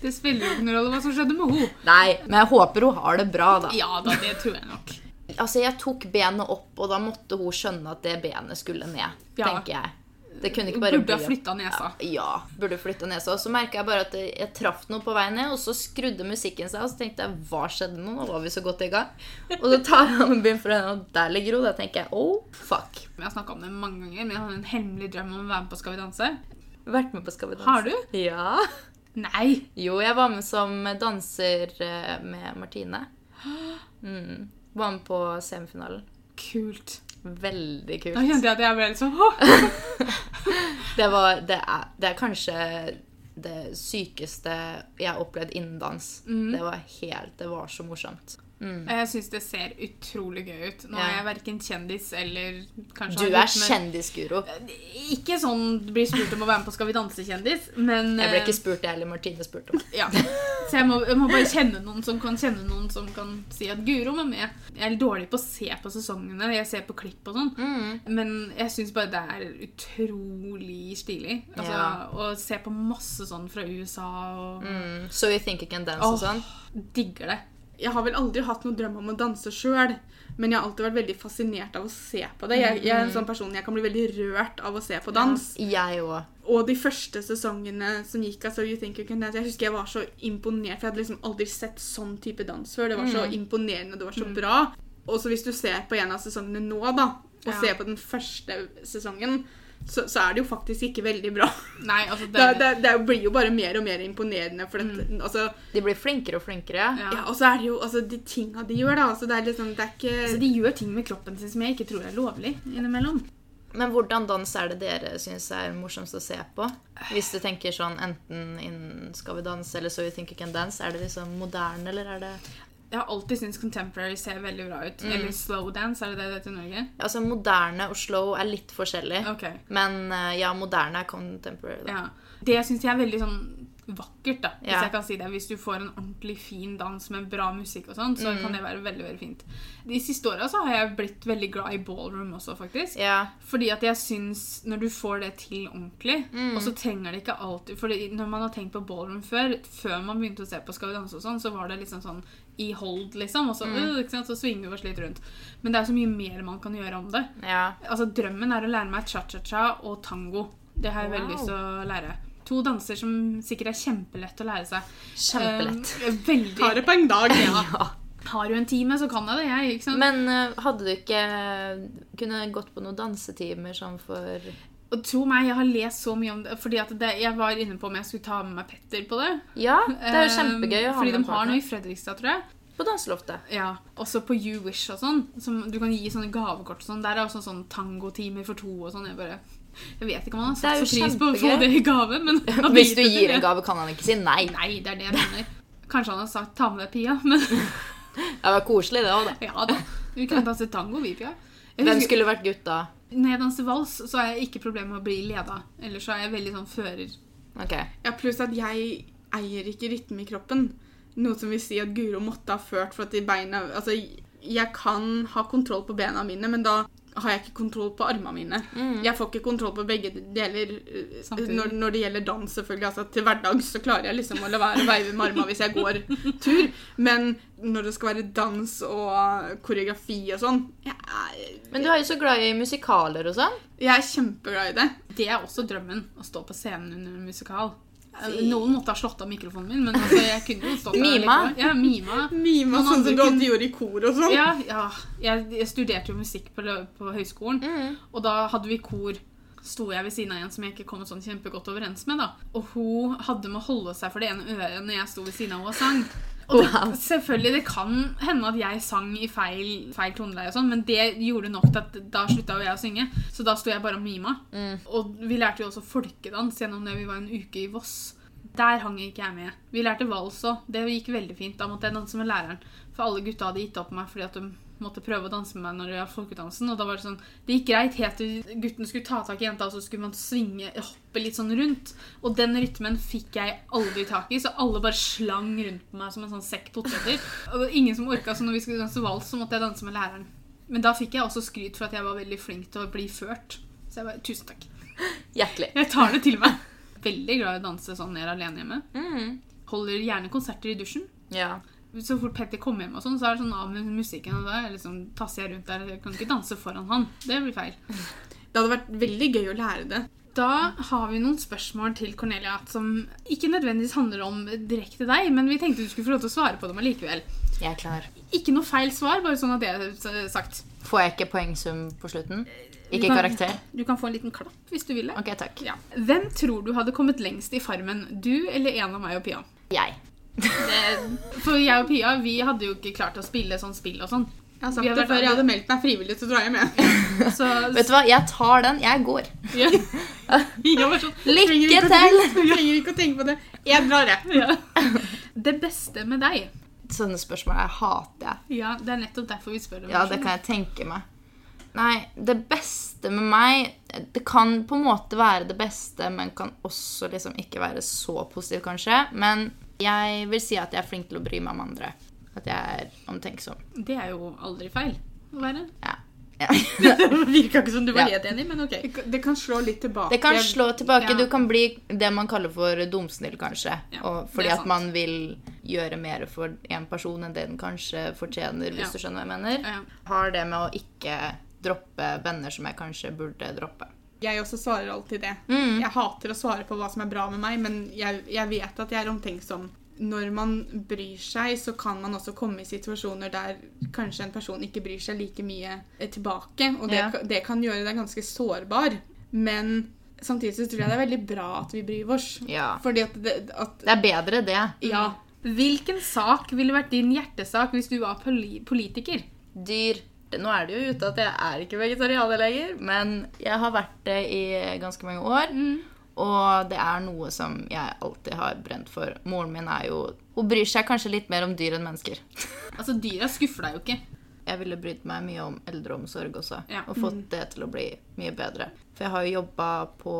[SPEAKER 1] Det spiller jo ikke noen rolle hva som skjedde med henne.
[SPEAKER 3] Nei, men jeg håper hun har det bra, da.
[SPEAKER 1] Ja da, det tror jeg nok.
[SPEAKER 3] Altså, Jeg tok benet opp, og da måtte hun skjønne at det benet skulle ned. Tenker jeg. Det kunne ikke bare
[SPEAKER 1] Burde ha flytta nesa.
[SPEAKER 3] Ja, burde flytta nesa. Og så merka jeg bare at jeg traff noe på vei ned, og så skrudde musikken seg, og så tenkte jeg hva skjedde nå? Nå var vi så godt i gang. Og så tar jeg og begynner for henne, og der ligger hun. Da tenker jeg oh, fuck.
[SPEAKER 1] Jeg har snakka om det mange ganger, men jeg hadde en hemmelig drøm om å være med på Skal vi danse.
[SPEAKER 3] Vært med på Skal vi danse.
[SPEAKER 1] Har du?
[SPEAKER 3] Ja.
[SPEAKER 1] Nei!
[SPEAKER 3] Jo, jeg var med som danser eh, med Martine. Mm. Var med på semifinalen.
[SPEAKER 1] Kult.
[SPEAKER 3] Veldig
[SPEAKER 1] Da
[SPEAKER 3] kult.
[SPEAKER 1] kjente jeg at jeg ble litt sånn
[SPEAKER 3] Det, var, det, er, det er kanskje det sykeste jeg har opplevd innen dans. Det var helt Det var så morsomt.
[SPEAKER 1] Jeg syns det ser utrolig gøy ut. Nå er jeg verken kjendis eller
[SPEAKER 3] Du er kjendisguro.
[SPEAKER 1] Ikke sånn blir spurt om å være med på Skal vi danse-kjendis, men
[SPEAKER 3] Jeg ble
[SPEAKER 1] eh,
[SPEAKER 3] ikke spurt, jeg, heller. Martine spurte meg.
[SPEAKER 1] Ja. Så jeg må, jeg må bare kjenne noen som kan kjenne noen som kan si at Guro var med. Jeg er dårlig på å se på sesongene. Jeg ser på klipp og sånn.
[SPEAKER 3] Mm.
[SPEAKER 1] Men jeg syns bare det er utrolig stilig. Altså,
[SPEAKER 3] Ja.
[SPEAKER 1] Å se på masse sånn fra USA og
[SPEAKER 3] Mm. So you think you can dance og sånn?
[SPEAKER 1] Digger det.
[SPEAKER 2] Jeg har vel aldri hatt noen drøm om å danse sjøl, men jeg har alltid vært veldig fascinert av å se på det. Jeg, jeg er en sånn person jeg kan bli veldig rørt av å se på dans.
[SPEAKER 3] Jeg også.
[SPEAKER 2] Og de første sesongene som gikk av So You Think You Can Dance, jeg husker jeg var så imponert, for jeg hadde liksom aldri sett sånn type dans før. Det var så imponerende, det var så bra. Og så hvis du ser på en av sesongene nå, da, og
[SPEAKER 1] Ja.
[SPEAKER 2] ser på den første sesongen, så, så er det jo faktisk ikke veldig bra.
[SPEAKER 1] Nei, altså det,
[SPEAKER 2] Det, det, det blir jo bare mer og mer imponerende. For dette, altså,
[SPEAKER 3] De blir flinkere og flinkere.
[SPEAKER 1] ja.
[SPEAKER 2] ja, og så er det jo altså, de tinga de gjør, da. Altså, det er liksom Det er ikke
[SPEAKER 1] Altså, de gjør ting med kroppen sin som jeg ikke tror er lovlig innimellom.
[SPEAKER 3] Men hvordan dans er det dere syns er morsomst å se på? Hvis du tenker sånn enten innen Skal vi danse eller So You Think You Can Dance, er det liksom moderne, eller er det
[SPEAKER 1] Jeg har alltid syntes contemporary ser veldig bra ut.
[SPEAKER 3] Mm.
[SPEAKER 1] Eller slow dance, er det det det heter i Norge?
[SPEAKER 3] Altså, moderne og slow er litt forskjellig.
[SPEAKER 1] Ok,
[SPEAKER 3] Men eh, ja, moderne er contemporary, da.
[SPEAKER 1] ja. Det syns jeg er veldig sånn vakkert, da, hvis
[SPEAKER 3] Ja.
[SPEAKER 1] jeg kan si det. Hvis du får en ordentlig fin dans med bra musikk og sånn, så
[SPEAKER 3] Mm.
[SPEAKER 1] kan det være veldig, veldig fint. De siste åra så har jeg blitt veldig glad i ballroom også, faktisk.
[SPEAKER 3] Ja.
[SPEAKER 1] Fordi at jeg syns når du får det til ordentlig
[SPEAKER 3] Mm.
[SPEAKER 1] Og så trenger det ikke alltid For når man har tenkt på ballroom før, før man begynte å se på Skal vi danse og sånn, så var det liksom sånn i hold, liksom. Og så,
[SPEAKER 3] Mm.
[SPEAKER 1] øh, sant? så svinger vi oss litt rundt. Men det er så mye mer man kan gjøre om det.
[SPEAKER 3] ja.
[SPEAKER 1] Altså Drømmen er å lære meg cha-cha-cha og tango. Det har jeg veldig lyst til å lære. To danser som sikkert er kjempelett å lære seg.
[SPEAKER 3] Kjempelett.
[SPEAKER 1] Eh, veldig.
[SPEAKER 2] Tar det på en dag. Ja.
[SPEAKER 3] Ja.
[SPEAKER 1] Har du en time, så kan jeg det, jeg. ikke sant?
[SPEAKER 3] Men uh, hadde du ikke kunne gått på noen dansetimer sånn for
[SPEAKER 1] Og tro meg, jeg har lest så mye om det. Fordi at det, Jeg var inne på om jeg skulle ta med meg Petter på det.
[SPEAKER 3] Ja, det er jo
[SPEAKER 1] Eh,
[SPEAKER 3] kjempegøy å ha
[SPEAKER 1] Fordi
[SPEAKER 3] med
[SPEAKER 1] de har
[SPEAKER 3] partner.
[SPEAKER 1] noe i Fredrikstad, tror jeg.
[SPEAKER 3] På danseloftet.
[SPEAKER 1] Ja, Også på You Wish og sånn. Som du kan gi sånne gavekort og sånn. Der er også sånn tangotimer for to og sånn. Jeg bare Jeg vet ikke om han har
[SPEAKER 3] Det
[SPEAKER 1] satt så pris på å få det i gave, men
[SPEAKER 3] Hvis du gir en gave, kan han ikke si nei.
[SPEAKER 1] Nei, det er det jeg mener. Kanskje han har sagt 'ta med Pia', men
[SPEAKER 3] Det var koselig, det òg, da.
[SPEAKER 1] ja da. Vi kunne danset tango, vi, Pia.
[SPEAKER 3] Hvem skulle vært gutt da?
[SPEAKER 1] Når jeg danser vals, så har jeg ikke problemer med å bli leda. Ellers så er jeg veldig sånn fører.
[SPEAKER 3] Ok.
[SPEAKER 2] Ja, pluss at jeg eier ikke rytme i kroppen. Noe som vil si at Guro måtte ha ført for at de beina Altså, jeg kan ha kontroll på bena mine, men da har jeg ikke kontroll på armene mine. Jeg får ikke kontroll på begge deler eh, når, når det gjelder dans, selvfølgelig. Altså, til hverdags så klarer jeg liksom å la være å veive med armene hvis jeg går tur. Men når det skal være dans og koreografi og sånn
[SPEAKER 3] Men du er jo så glad i musikaler og sånn.
[SPEAKER 2] jeg er kjempeglad i det.
[SPEAKER 1] Det er også drømmen, å stå på scenen under en musikal.
[SPEAKER 3] Fy.
[SPEAKER 1] Noen måtte ha slått av mikrofonen min, men altså, jeg kunne jo stått der.
[SPEAKER 3] Mima?
[SPEAKER 1] Ja, mima.
[SPEAKER 2] Mima sånn som du alltid gjorde i kor og sånn.
[SPEAKER 1] Ja, ja. Jeg, jeg studerte jo musikk på, på høyskolen,
[SPEAKER 3] Mm.
[SPEAKER 1] og da hadde vi kor. Sto jeg ved siden av en som jeg ikke kom sånn kjempegodt overens med. da. Og hun hadde med å holde seg for det ene øret når jeg sto ved siden av henne og sang. Og det,
[SPEAKER 3] Wow.
[SPEAKER 1] selvfølgelig, det kan hende at jeg sang i feil, feil toneleie, og sånn, men det gjorde nok til at da slutta jo jeg å synge. Så da sto jeg bare og mima.
[SPEAKER 3] Mm.
[SPEAKER 1] Og vi lærte jo også folkedans gjennom det vi var en uke i Voss. Der hang ikke jeg med. Vi lærte vals òg. Det gikk veldig fint. Da måtte jeg danse med læreren. For alle gutta hadde gitt opp meg fordi at de måtte prøve å danse med meg når det var folkedansen. Og da var det sånn Det gikk greit helt til gutten skulle ta tak i jenta, og så skulle man svinge, hoppe litt sånn rundt. Og den rytmen fikk jeg aldri tak i, så alle bare slang rundt på meg som en sånn sekk poteter. Og det var ingen som orka, så når vi skulle danse vals, så måtte jeg danse med læreren. Men da fikk jeg også skryt for at jeg var veldig flink til å bli ført. Så jeg bare Tusen takk.
[SPEAKER 3] Hjertelig.
[SPEAKER 1] Jeg tar det til meg. Veldig glad i å danse sånn ned alene hjemme.
[SPEAKER 3] Mm.
[SPEAKER 1] Holder gjerne konserter i dusjen.
[SPEAKER 3] Ja.
[SPEAKER 1] Så fort Petter kommer hjem, og sånn, så er det sånn av med musikken. Og da liksom, tasser jeg rundt der. Jeg kan ikke danse foran han. Det blir feil.
[SPEAKER 2] Det hadde vært veldig gøy å lære det.
[SPEAKER 1] Da har vi noen spørsmål til Cornelia som ikke nødvendigvis handler om direkte deg, men vi tenkte du skulle få lov til å svare på dem allikevel.
[SPEAKER 3] Jeg er klar.
[SPEAKER 1] Ikke noe feil svar, bare sånn at det er sagt.
[SPEAKER 3] Får jeg ikke poengsum på slutten?
[SPEAKER 1] Du
[SPEAKER 3] Ikke
[SPEAKER 1] kan-
[SPEAKER 3] karakter?
[SPEAKER 1] Du kan få en liten klapp hvis du vil det.
[SPEAKER 3] Ok, takk.
[SPEAKER 1] Ja. Hvem tror du hadde kommet lengst i Farmen? Du eller en av meg og Pia?
[SPEAKER 3] Jeg.
[SPEAKER 1] Det, for jeg og Pia vi hadde jo ikke klart å spille sånn spill og sånn.
[SPEAKER 2] Jeg har sagt det før, jeg hadde meldt meg frivillig, drar jeg med.
[SPEAKER 1] Så,
[SPEAKER 3] Vet du hva, jeg tar den. Jeg går.
[SPEAKER 1] Ja. Jeg sånn,
[SPEAKER 3] Lykke
[SPEAKER 2] å
[SPEAKER 3] til!
[SPEAKER 2] Trenger ikke å tenke på det. Jeg drar, jeg.
[SPEAKER 1] ja. Det beste med deg
[SPEAKER 3] Sånne spørsmål jeg hater jeg.
[SPEAKER 1] Ja, det er nettopp derfor vi spør om
[SPEAKER 3] Ja, det kan jeg tenke meg. Nei, det beste med meg Det kan på en måte være det beste, men kan også liksom ikke være så positivt, kanskje. Men jeg vil si at jeg er flink til å bry meg om andre. At jeg er omtenksom.
[SPEAKER 1] Det er jo aldri feil å være.
[SPEAKER 3] Ja. ja.
[SPEAKER 1] Det virka ikke som du var
[SPEAKER 3] Ja.
[SPEAKER 1] helt enig, men ok.
[SPEAKER 2] Det kan- slå litt tilbake.
[SPEAKER 3] Det kan slå tilbake.
[SPEAKER 1] Ja.
[SPEAKER 3] Du kan bli det man kaller for dumsnill, kanskje.
[SPEAKER 1] Ja,
[SPEAKER 3] og fordi at man vil gjøre mer for en person enn det den kanskje fortjener, hvis
[SPEAKER 1] Ja.
[SPEAKER 3] du skjønner hva jeg mener.
[SPEAKER 1] Ja.
[SPEAKER 3] Har det med å ikke droppe venner som jeg kanskje burde droppe.
[SPEAKER 2] Jeg også svarer alltid det.
[SPEAKER 3] Mm.
[SPEAKER 2] Jeg hater å svare på hva som er bra med meg, men jeg, jeg vet at jeg er omtenksom. Når man bryr seg, så kan man også komme i situasjoner der kanskje en person ikke bryr seg like mye tilbake, og det,
[SPEAKER 3] Ja.
[SPEAKER 2] det kan gjøre deg ganske sårbar. Men samtidig så tror jeg det er veldig bra at vi bryr oss.
[SPEAKER 3] Ja.
[SPEAKER 2] Fordi at det, at,
[SPEAKER 3] Det er bedre, det.
[SPEAKER 2] Ja.
[SPEAKER 1] Hvilken sak ville vært din hjertesak hvis du var poli politiker?
[SPEAKER 3] Dyr. Nå er det jo ute at jeg er ikke vegetarianer lenger, men jeg har vært det i ganske mange år. Og det er noe som jeg alltid har brent for. Moren min er jo Hun bryr seg kanskje litt mer om dyr enn mennesker.
[SPEAKER 1] Altså, Dyra skuffer deg jo ikke.
[SPEAKER 3] Jeg ville brydd meg mye om eldreomsorg også,
[SPEAKER 1] Ja.
[SPEAKER 3] og fått det til å bli mye bedre. For jeg har jo jobba på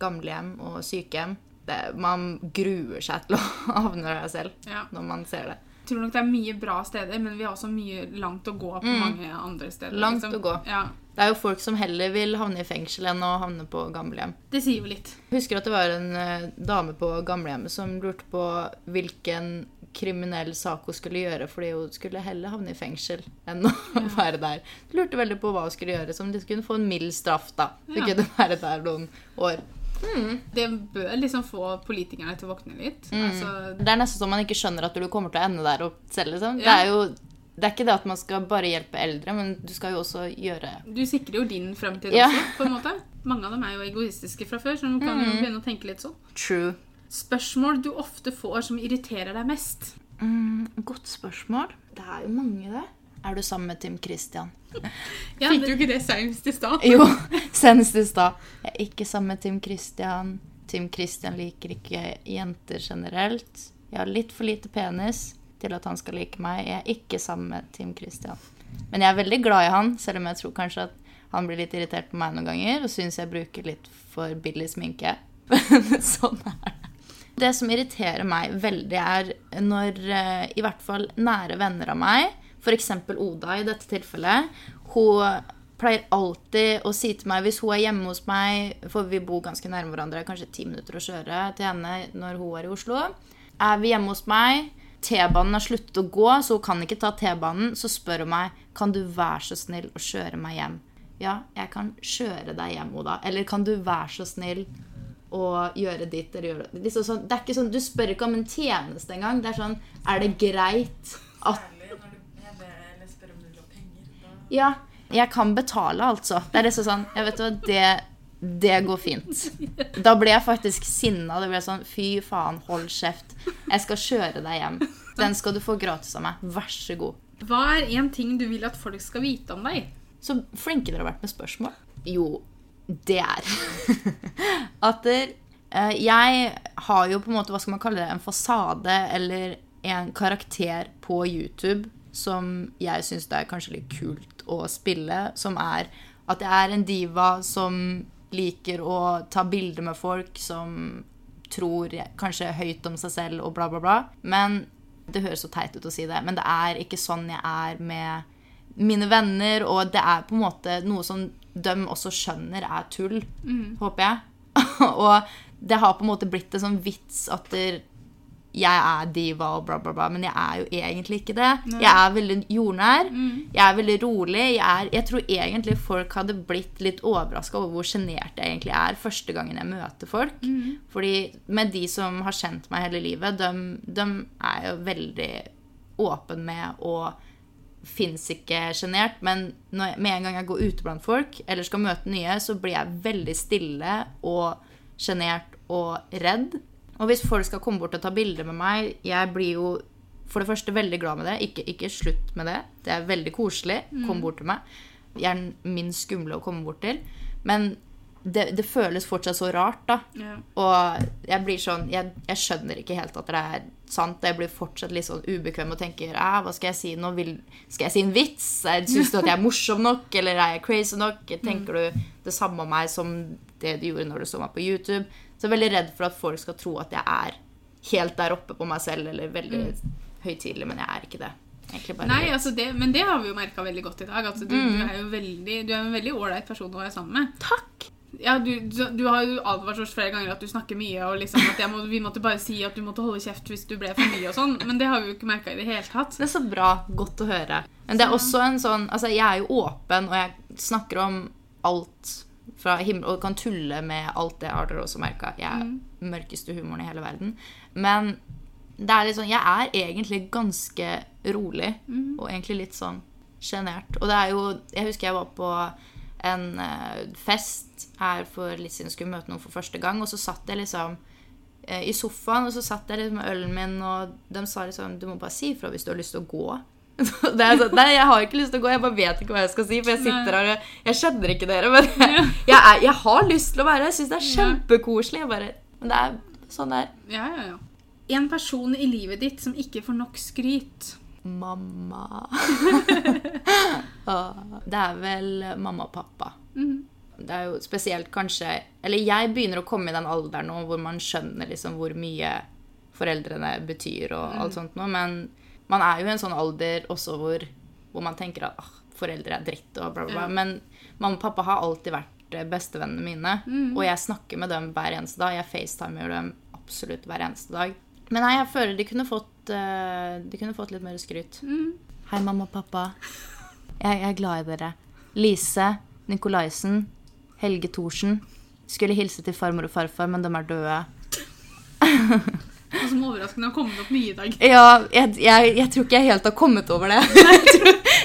[SPEAKER 3] gamlehjem og sykehjem. Det, man gruer seg til å havne der selv
[SPEAKER 1] Ja.
[SPEAKER 3] når man ser det.
[SPEAKER 1] Tror nok det er mye bra steder, men vi har også mye langt å gå på mange andre steder.
[SPEAKER 3] Mm. Langt
[SPEAKER 1] liksom.
[SPEAKER 3] å gå.
[SPEAKER 1] Ja,
[SPEAKER 3] Det er jo folk som heller vil havne i fengsel enn å havne på gamlehjem.
[SPEAKER 1] Det sier jo litt.
[SPEAKER 3] Jeg husker at det var en eh, dame på gamlehjemmet som lurte på hvilken kriminell sak hun skulle gjøre, fordi hun skulle heller havne i fengsel enn å være der. Hun lurte veldig på hva hun skulle gjøre, som de kunne få en mild straff, da. Så
[SPEAKER 1] Ja.
[SPEAKER 3] kunne være der noen år.
[SPEAKER 1] Det bør liksom få politikerne til å våkne litt.
[SPEAKER 3] Mm.
[SPEAKER 1] Altså,
[SPEAKER 3] Det er nesten så man ikke skjønner at du kommer til å ende der opp selv, liksom. Det er jo det er ikke det at man skal bare hjelpe eldre, men du skal jo også gjøre
[SPEAKER 1] du sikrer jo din fremtid
[SPEAKER 3] Ja.
[SPEAKER 1] også, på en måte. Mange av dem er jo egoistiske fra før, så du kan
[SPEAKER 3] Mm.
[SPEAKER 1] jo begynne å tenke litt sånn.
[SPEAKER 3] true.
[SPEAKER 1] Spørsmål du ofte får som irriterer deg mest.
[SPEAKER 3] Mm, godt spørsmål. Det er jo mange, det. Er du sammen med Tim Christian?
[SPEAKER 1] Ja,
[SPEAKER 2] Fikk
[SPEAKER 1] det-
[SPEAKER 2] du ikke det senest i stad?
[SPEAKER 3] Jo, senest i stad. Jeg er ikke sammen med Tim Christian. Tim Christian liker ikke jenter generelt. Jeg har litt for lite penis til at han skal like meg. Jeg er ikke sammen med Tim Christian. Men jeg er veldig glad i han, selv om jeg tror kanskje at han blir litt irritert på meg noen ganger og syns jeg bruker litt for billig sminke. Men sånn er det. Det som irriterer meg veldig, er når eh, i hvert fall nære venner av meg, f.eks. Oda i dette tilfellet, hun pleier alltid å si til meg hvis hun er hjemme hos meg, for vi bor ganske nærme hverandre, kanskje ti minutter å kjøre til henne når hun er i Oslo. Er vi hjemme hos meg, T-banen har sluttet å gå, så hun kan ikke ta T-banen, så spør hun meg kan du være så snill å kjøre meg hjem. Ja, jeg kan kjøre deg hjem, Oda. Eller kan du være så snill å gjøre ditt eller gjøre det. Liksom sånn, det er ikke sånn, Du spør ikke om en tjeneste engang. Det er sånn Er det greit at Ja, jeg kan betale, altså. Det er liksom sånn Jeg vet hva, det, det går fint. Da ble jeg faktisk sinna. Det ble sånn Fy faen, hold kjeft. Jeg skal kjøre deg hjem. Den skal du få gratis av meg. Vær så god.
[SPEAKER 1] Hva er en ting du vil at folk skal vite om deg?
[SPEAKER 3] Så flinke dere har vært med spørsmål. Jo, det er at eh, jeg har jo på en måte, hva skal man kalle det, en fasade eller en karakter på YouTube som jeg syns det er kanskje litt kult å spille, som er at jeg er en diva som liker å ta bilder med folk, som tror kanskje høyt om seg selv og bla, bla, bla. Men det høres så teit ut å si det, men det er ikke sånn jeg er med mine venner, og det er på en måte noe som de også skjønner er tull, håper jeg. og det har på en måte blitt en sånn vits at der, jeg er diva og bla, bla, bla, men jeg er jo egentlig ikke det. Jeg er veldig jordnær. Jeg er veldig rolig. Jeg, er, jeg tror egentlig folk hadde blitt litt overraska over hvor sjenert jeg egentlig er første gangen jeg møter folk. Fordi med de som har kjent meg hele livet, de, de er jo veldig åpen med og fins ikke sjenert. Men når, med en gang jeg går ute blant folk eller skal møte nye, så blir jeg veldig stille og sjenert og redd. Og hvis folk skal komme bort og ta bilder med meg, jeg blir jo for det første veldig glad med det. Ikke, ikke slutt med det. Det er veldig koselig. Kom bort til meg. Jeg er den minst skumle å komme bort til. Men det, det føles fortsatt så rart, da.
[SPEAKER 1] Ja.
[SPEAKER 3] Og jeg blir sånn jeg, jeg skjønner ikke helt at det er sant. Jeg blir fortsatt litt sånn ubekvem og tenker «Æ, hva skal jeg si nå? Vil, skal jeg si en vits? Syns du at jeg er morsom nok, eller er jeg crazy nok? Tenker du det samme om meg som det du gjorde når du så meg på YouTube? Så jeg er veldig redd for at folk skal tro at jeg er helt der oppe på meg selv, eller veldig høytidelig, men jeg er ikke det.
[SPEAKER 1] Nei, altså det, men det har vi jo merka veldig godt i dag. Altså du,
[SPEAKER 3] Mm.
[SPEAKER 1] du er jo veldig, du er en veldig ålreit person å være sammen med.
[SPEAKER 3] Takk!
[SPEAKER 1] Ja, du, du, har jo advart oss flere ganger at du snakker mye, og liksom at må, vi måtte bare si at du måtte holde kjeft hvis du ble for mye og sånn, men det har vi jo ikke merka i det hele tatt.
[SPEAKER 3] Det er så bra. Godt å høre. Men det er også en sånn Altså, jeg er jo åpen, og jeg snakker om alt fra himmel Og kan tulle med alt det har dere også merka. Jeg er mørkeste humoren i hele verden. Men det er litt sånn Jeg er egentlig ganske rolig, og egentlig litt sånn sjenert. Og det er jo Jeg husker jeg var på en eh, fest her for litt siden jeg skulle møte noen for første gang, og så satt jeg liksom eh, i sofaen, og så satt jeg liksom med ølen min, og de sa liksom Du må bare si ifra hvis du har lyst til å gå. Det er sånn, Nei, jeg har ikke lyst til å gå, jeg bare vet ikke hva jeg skal si. For jeg sitter her og Jeg kjenner ikke dere, men jeg, er, jeg har lyst til å være her. Jeg syns det er kjempekoselig. Bare, men det er sånn det er.
[SPEAKER 1] Ja, ja, ja. En person i livet ditt som ikke får nok skryt.
[SPEAKER 3] Mamma Ah, Det er vel mamma og pappa.
[SPEAKER 1] Mm.
[SPEAKER 3] Det er jo spesielt kanskje Eller jeg begynner å komme i den alderen nå hvor man skjønner liksom hvor mye foreldrene betyr og alt sånt noe, men man er jo i en sånn alder også hvor, hvor man tenker at ah, foreldre er dritt og bla, bla, bla.
[SPEAKER 1] Ja.
[SPEAKER 3] Men mamma og pappa har alltid vært eh, bestevennene mine, og jeg snakker med dem hver eneste dag. Jeg facetimer dem absolutt hver eneste dag. Men nei, jeg føler de kunne fått, eh, de kunne fått litt mer skryt. Hei, mamma og pappa. Jeg, jeg er glad i dere. Lise, Nikolaisen, Helge Thorsen. Skulle hilse til farmor og farfar, men de er døde.
[SPEAKER 1] Og som overraskende har kommet opp mye i dag.
[SPEAKER 3] Ja, jeg, jeg, jeg tror ikke jeg helt har kommet over det.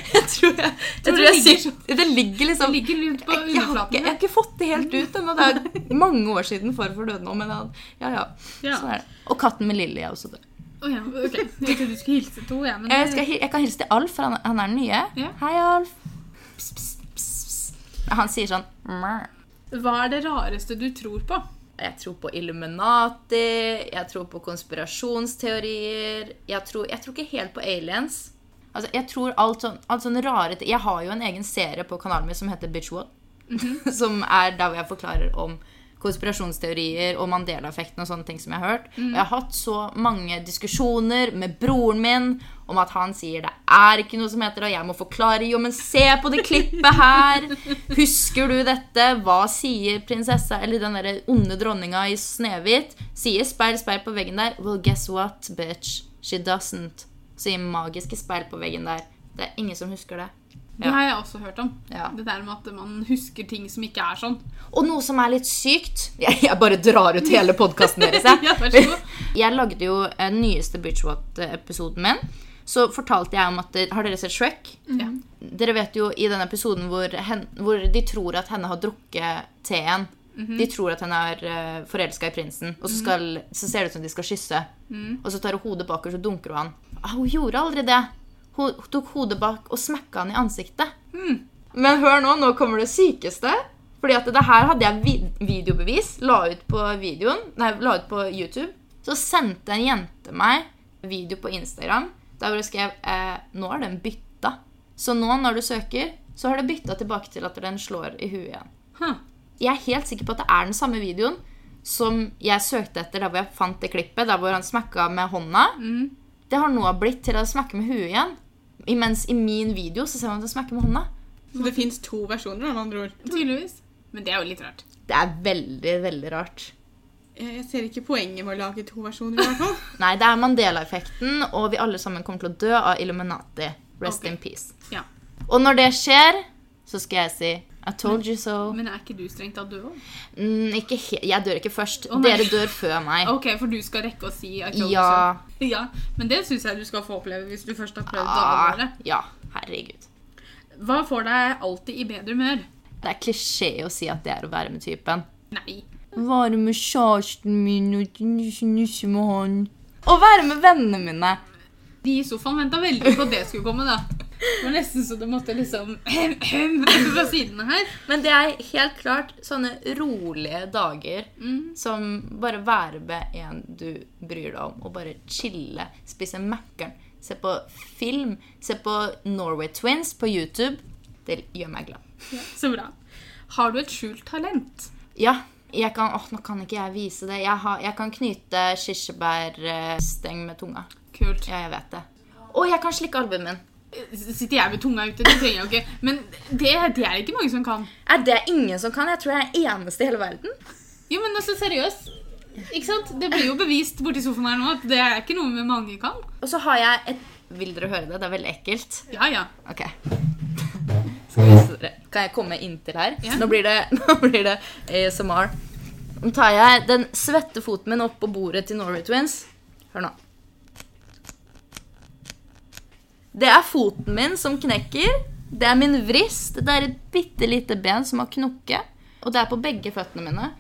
[SPEAKER 3] Jeg tror jeg, tror jeg, tror
[SPEAKER 1] det ligger
[SPEAKER 3] Det ligger
[SPEAKER 1] Det
[SPEAKER 3] liksom
[SPEAKER 1] ligger litt på underflaten.
[SPEAKER 3] jeg har ikke fått det helt ut ennå. Det er mange år siden farfar døde nå, men ja, ja. Sånn er det. Og katten med Lilly er også død.
[SPEAKER 1] Oh, ja, ok. Jeg trodde du skulle hilse to, Ja, Men
[SPEAKER 3] Jeg, skal, jeg kan hilse til Alf, for han, han er den nye.
[SPEAKER 1] Ja.
[SPEAKER 3] Hei, Alf. Pss, pss, pss. Han sier sånn Mør.
[SPEAKER 1] hva er det rareste du tror på?
[SPEAKER 3] Jeg tror på Illuminati, jeg tror på konspirasjonsteorier Jeg tror, jeg tror ikke helt på aliens. Altså, jeg tror alt sånn, alt sånn rare Jeg har jo en egen serie på kanalen min som heter Bitch What. som er der hvor jeg forklarer om konspirasjonsteorier og Mandela-effekten og sånne ting som jeg har hørt. Og jeg har hatt så mange diskusjoner med broren min om at han sier det er ikke noe som heter det, og jeg må forklare jo, men se på det klippet her! Husker du dette? Hva sier prinsessa, eller den derre onde dronninga i Snehvit? Sier speil, speil på veggen der. Well, guess what, bitch? She doesn't. Sier magiske speil på veggen der. Det er ingen som husker det.
[SPEAKER 1] Det har jeg også hørt om.
[SPEAKER 3] Ja.
[SPEAKER 1] Det der med at man husker ting som ikke er sånn.
[SPEAKER 3] Og noe som er litt sykt Jeg, bare drar ut hele podkasten deres, jeg. Jeg lagde jo den nyeste Bridgewatt-episoden min. Så fortalte jeg om at Har dere sett Shrek?
[SPEAKER 1] Ja.
[SPEAKER 3] Dere vet jo i den episoden hvor, hen, hvor de tror at henne har drukket teen. De tror at henne er uh, forelska i prinsen, og så, skal, så ser det ut som de skal kysse. Og så tar hun hodet bakover, så dunker hun han. Ah, hun gjorde aldri det. Hun tok hodet bak og smekka han i ansiktet. Men hør nå, nå kommer det sykeste. Fordi at det her hadde jeg vi videobevis. La ut på videoen, nei, la ut på YouTube. Så sendte en jente meg video på Instagram der hvor jeg skrev eh, nå er den bytta. Så nå når du søker, så har det bytta tilbake til at den slår i huet igjen.
[SPEAKER 1] Huh.
[SPEAKER 3] Jeg er helt sikker på at det er den samme videoen som jeg søkte etter der hvor jeg fant det klippet, der hvor han smakka med hånda. Det har nå blitt til å smekke med huet igjen. Imens i min video så ser man at jeg smekker med hånda.
[SPEAKER 2] Så det fins to versjoner, med andre ord.
[SPEAKER 1] Tydeligvis. Men det er jo litt rart.
[SPEAKER 3] Det er veldig, veldig rart.
[SPEAKER 2] Jeg jeg ser ikke poenget med å lage to versjoner, i hvert fall.
[SPEAKER 3] Nei, det er Mandela-effekten, og vi alle sammen kommer til å dø av Illuminati. Rest
[SPEAKER 1] okay.
[SPEAKER 3] in peace.
[SPEAKER 1] Ja.
[SPEAKER 3] Og når det skjer, så skal jeg si I told you so.
[SPEAKER 1] Men er ikke du strengt tatt død òg?
[SPEAKER 3] Mm, jeg dør ikke først.
[SPEAKER 1] Oh.
[SPEAKER 3] Dere dør før meg.
[SPEAKER 1] Ok, for du skal rekke å si I told you
[SPEAKER 3] Ja.
[SPEAKER 1] so. ja. Men det syns jeg du skal få oppleve hvis du først har prøvd
[SPEAKER 3] Ah,
[SPEAKER 1] advare.
[SPEAKER 3] ja, herregud.
[SPEAKER 1] Hva får deg alltid i bedre humør?
[SPEAKER 3] Det er klisjé å si at det er å være med typen.
[SPEAKER 1] Nei.
[SPEAKER 3] Være med kjæresten min og nusse med han. Å være med vennene mine.
[SPEAKER 1] De i sofaen venta veldig på at det skulle komme, da. Det var nesten så du måtte liksom fra sidene her.
[SPEAKER 3] Men det er helt klart sånne rolige dager som bare være med en du bryr deg om, og bare chille, spise Mækkern, se på film, se på Norway Twins på YouTube. Det gjør meg glad.
[SPEAKER 1] Så bra. Har du et skjult talent?
[SPEAKER 3] Ja, jeg kan, åh, nå kan ikke jeg vise det. Jeg, har, jeg kan knyte kirsebærsteng med tunga.
[SPEAKER 1] Kult.
[SPEAKER 3] Ja, jeg vet det. Og jeg kan slikke albuen min.
[SPEAKER 1] Sitter jeg med tunga ute? Det trenger jeg jo ikke. Men det, det er ikke mange som kan.
[SPEAKER 3] Er det ingen som kan? Jeg tror jeg er den eneste i hele verden.
[SPEAKER 1] Jo, men altså, seriøst. Ikke sant? Det blir jo bevist borti sofaen her nå at det er ikke noe vi mange kan.
[SPEAKER 3] Og så har jeg et Vil dere høre det? Det er veldig ekkelt.
[SPEAKER 1] Ja, ja.
[SPEAKER 3] Ok. Skal vi vise dere. Kan jeg komme inntil her?
[SPEAKER 1] Ja.
[SPEAKER 3] Nå blir det, nå blir det ASMR. Nå tar jeg den svette foten min opp på bordet til Norway Twins. Hør nå. Det er foten min som knekker. Det er min vrist. Det er et bitte lite ben som har knukket. Og det er på begge føttene mine.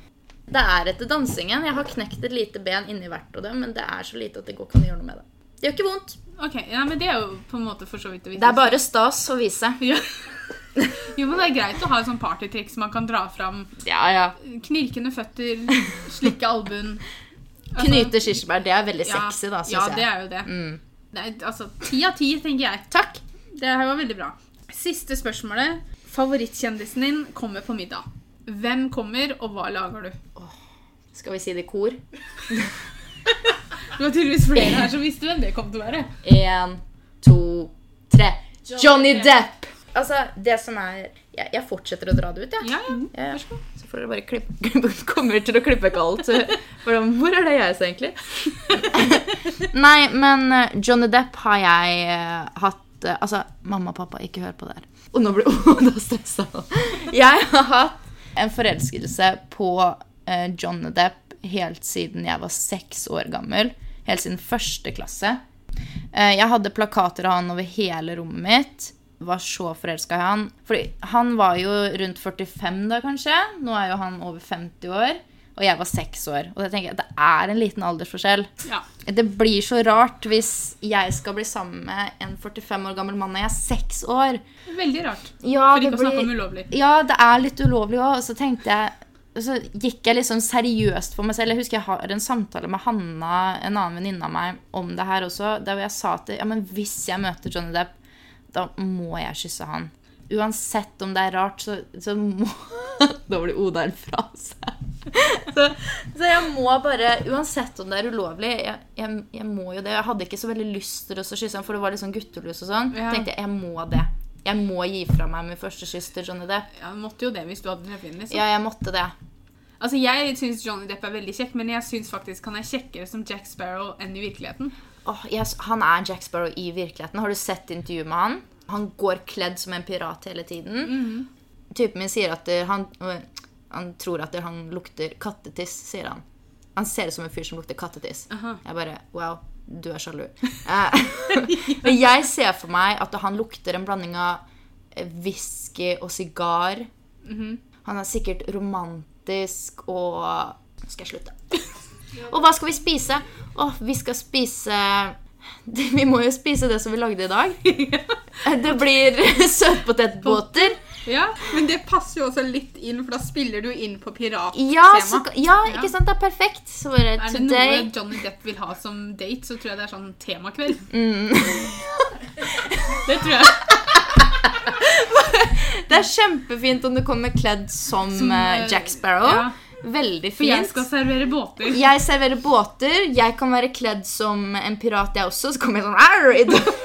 [SPEAKER 3] Det er etter dansingen. Jeg har knekt et lite ben inni hvert av dem, men det er så lite at det går ikke an å gjøre noe med det. Det gjør ikke vondt.
[SPEAKER 1] Ok, ja, men det er jo på en måte for så vidt det
[SPEAKER 3] Det er bare stas å vise.
[SPEAKER 1] Ja. Jo, men det er greit å ha et sånn partytriks man kan dra fram.
[SPEAKER 3] Ja, ja.
[SPEAKER 1] Knirkende føtter, slikke albuen. Altså,
[SPEAKER 3] Knyte kirsebær, det er veldig sexy, da, syns
[SPEAKER 1] Ja, det
[SPEAKER 3] jeg.
[SPEAKER 1] er jo det.
[SPEAKER 3] Mm.
[SPEAKER 1] Er, altså, ti av ti, tenker jeg.
[SPEAKER 3] Takk.
[SPEAKER 1] Det her var veldig bra. Siste spørsmålet. Favorittkjendisen din kommer på middag. Hvem kommer, og hva lager du?
[SPEAKER 3] Skal vi si det i kor?
[SPEAKER 1] Det var tydeligvis flere her som visste hvem det kom til å være.
[SPEAKER 3] Én, to, tre.
[SPEAKER 1] Johnny
[SPEAKER 3] Johnny
[SPEAKER 1] Depp.
[SPEAKER 3] Depp! Altså, det som er Jeg, jeg fortsetter å dra det ut, jeg.
[SPEAKER 1] Ja, ja.
[SPEAKER 3] Ja, ja. Så får dere bare klippe, klippe Kommer til å klippe ikke alt. Hvor er det jeg så egentlig? Nei, men eh, Johnny Depp har jeg eh, hatt eh, Altså, mamma og pappa, ikke hør på det her. Og nå blir Oda stressa. Jeg har hatt en forelskelse på uh, Johnny Depp helt siden jeg var seks år gammel. Helt siden første klasse. Jeg hadde plakater av han over hele rommet mitt. Var så forelska i han. For han var jo rundt 45 da, kanskje. Nå er jo han over 50 år. Og jeg var seks år. Og jeg tenker, det er en liten aldersforskjell.
[SPEAKER 1] ja.
[SPEAKER 3] Det blir så rart hvis jeg skal bli sammen med en 45 år gammel mann når jeg er seks år.
[SPEAKER 1] Veldig rart.
[SPEAKER 3] Ja,
[SPEAKER 1] For ikke å snakke om ulovlig.
[SPEAKER 3] Ja, det er litt ulovlig òg. Og så tenkte jeg så gikk jeg liksom seriøst for meg selv. Jeg husker jeg har en samtale med Hanna, en annen venninne av meg, om det her også. Der jeg sa til ja, men hvis jeg møter Johnny Depp, da må jeg kysse han. Uansett om det er rart, så, så må Da blir Oda en fra seg. Så, så jeg må bare Uansett om det er ulovlig, jeg, jeg, jeg må jo det. Jeg hadde ikke så veldig lyst til å kysse han, for det var litt sånn guttelus og sånn.
[SPEAKER 1] Ja.
[SPEAKER 3] tenkte jeg jeg må det. Jeg må gi fra meg min første kyss til Johnny Depp.
[SPEAKER 1] Ja, Du måtte jo det hvis du hadde ham. Liksom.
[SPEAKER 3] Ja, jeg måtte det.
[SPEAKER 1] Altså, Jeg syns Johnny Depp er veldig kjekk, men jeg syns faktisk han er kjekkere som Jack Sparrow enn i virkeligheten.
[SPEAKER 3] Åh, yes, han er Jack Sparrow i virkeligheten. Har du sett intervjuet med han? Han går kledd som en pirat hele tiden. Typen min sier at det, han, han tror at det, han lukter kattetiss, sier han. Han ser ut som en fyr som lukter kattetiss.
[SPEAKER 1] Aha.
[SPEAKER 3] Jeg bare Wow, du er sjalu. Eh, Men jeg ser for meg at han lukter en blanding av eh, whisky og sigar. Han er sikkert romantisk og Nå skal jeg slutte. Og hva skal vi spise? Åh, vi skal spise Vi må jo spise det som vi lagde i dag. Det blir søtpotetbåter.
[SPEAKER 2] Ja, Men det passer jo også litt inn, for da spiller du inn på pirattema.
[SPEAKER 3] Ja, så, ja, ikke sant? Det er perfekt. Så
[SPEAKER 1] Er det noe Johnny Depp vil ha som date, så tror jeg det er sånn temakveld.
[SPEAKER 3] Mm.
[SPEAKER 1] det tror jeg.
[SPEAKER 3] Det er kjempefint om du kommer kledd som,
[SPEAKER 1] Som,
[SPEAKER 3] eh,
[SPEAKER 1] eh,
[SPEAKER 3] Jack Sparrow.
[SPEAKER 1] ja.
[SPEAKER 3] Veldig fint.
[SPEAKER 1] For jeg skal servere båter.
[SPEAKER 3] Jeg serverer båter. Jeg kan være kledd som en pirat, jeg også. Så kommer jeg sånn.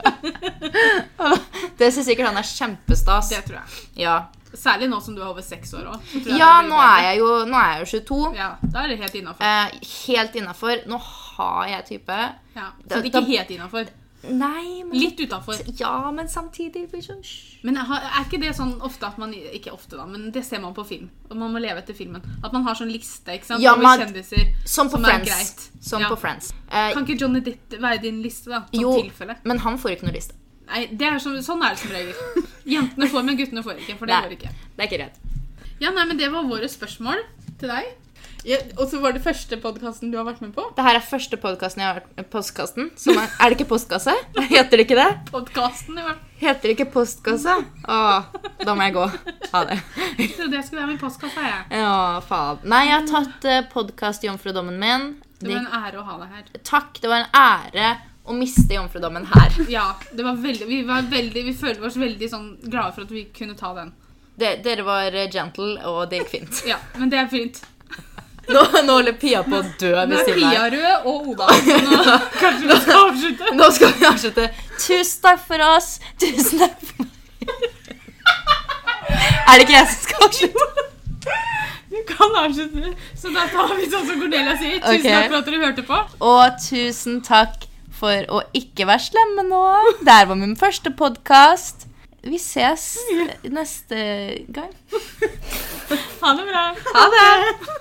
[SPEAKER 3] Det syns sikkert han er kjempestas.
[SPEAKER 1] Det tror jeg.
[SPEAKER 3] Ja,
[SPEAKER 1] Særlig nå som du er over seks år òg.
[SPEAKER 3] ja nå, er jo, nå er jeg jo 22.
[SPEAKER 1] Ja, Da er det helt innafor.
[SPEAKER 3] Eh, helt innafor. Nå har jeg type
[SPEAKER 1] Ja. Så det er ikke helt innafor.
[SPEAKER 3] Nei, men
[SPEAKER 1] Litt utafor.
[SPEAKER 3] Ja, men samtidig hysj.
[SPEAKER 1] Men har- er ikke det sånn ofte at man Ikke ofte, da, men det ser man på film. Og man må leve etter filmen. At man har sånn liste ikke sant?
[SPEAKER 3] Ja, man-
[SPEAKER 1] kjendiser.
[SPEAKER 3] Som på
[SPEAKER 1] Som er
[SPEAKER 3] Friends.
[SPEAKER 1] greit.
[SPEAKER 3] Som
[SPEAKER 1] Ja.
[SPEAKER 3] på Friends. Eh,
[SPEAKER 1] Kan ikke Johnny Ditt være din liste, da? Som
[SPEAKER 3] jo,
[SPEAKER 1] tilfelle?
[SPEAKER 3] men han får ikke noe liste.
[SPEAKER 1] Nei, det er som, Sånn er det som regel. Jentene får, men guttene får ikke. For det
[SPEAKER 3] Nei.
[SPEAKER 1] går ikke.
[SPEAKER 3] Det er ikke rett.
[SPEAKER 1] Ja, nei, men Det var våre spørsmål til deg.
[SPEAKER 2] Ja, og så var det første podkasten du har vært med på.
[SPEAKER 3] Det her er første podkasten jeg har vært Postkasten. Som er, er det ikke postkasse? Heter det ikke det?
[SPEAKER 1] Podkasten, i hvert fall.
[SPEAKER 3] Heter det ikke postkasse? Åh, da må jeg gå. Ha det.
[SPEAKER 1] Jeg trodde jeg skulle være med i postkassa. jeg.
[SPEAKER 3] Ja, faen. Nei, jeg har tatt uh, podkast-jomfrudommen min.
[SPEAKER 1] Det var en ære å ha deg her.
[SPEAKER 3] takk, det var en ære å miste jomfrudommen her.
[SPEAKER 1] Ja, det var veldig, Vi var veldig, vi følte oss veldig sånn glade for at vi kunne ta den.
[SPEAKER 3] Det, dere var eh, gentle, og det gikk fint.
[SPEAKER 1] Ja, Men det er fint.
[SPEAKER 3] Nå, nå holder Pia på å dø
[SPEAKER 1] Nå
[SPEAKER 3] ved
[SPEAKER 1] er Pia rød og Oda. Nå kanskje vi skal avslutte.
[SPEAKER 3] Nå skal vi avslutte. Tusen takk for oss. Tusen takk for meg. Er det ikke jeg som skal avslutte?
[SPEAKER 1] Du kan avslutte. Så da tar vi sånn som Cornelia sier. Tusen
[SPEAKER 3] okay.
[SPEAKER 1] takk for at dere hørte på.
[SPEAKER 3] Og tusen takk for å ikke være slemme nå. Det her var min første podkast. Vi ses neste gang.
[SPEAKER 1] Ha det bra.
[SPEAKER 3] Ha det!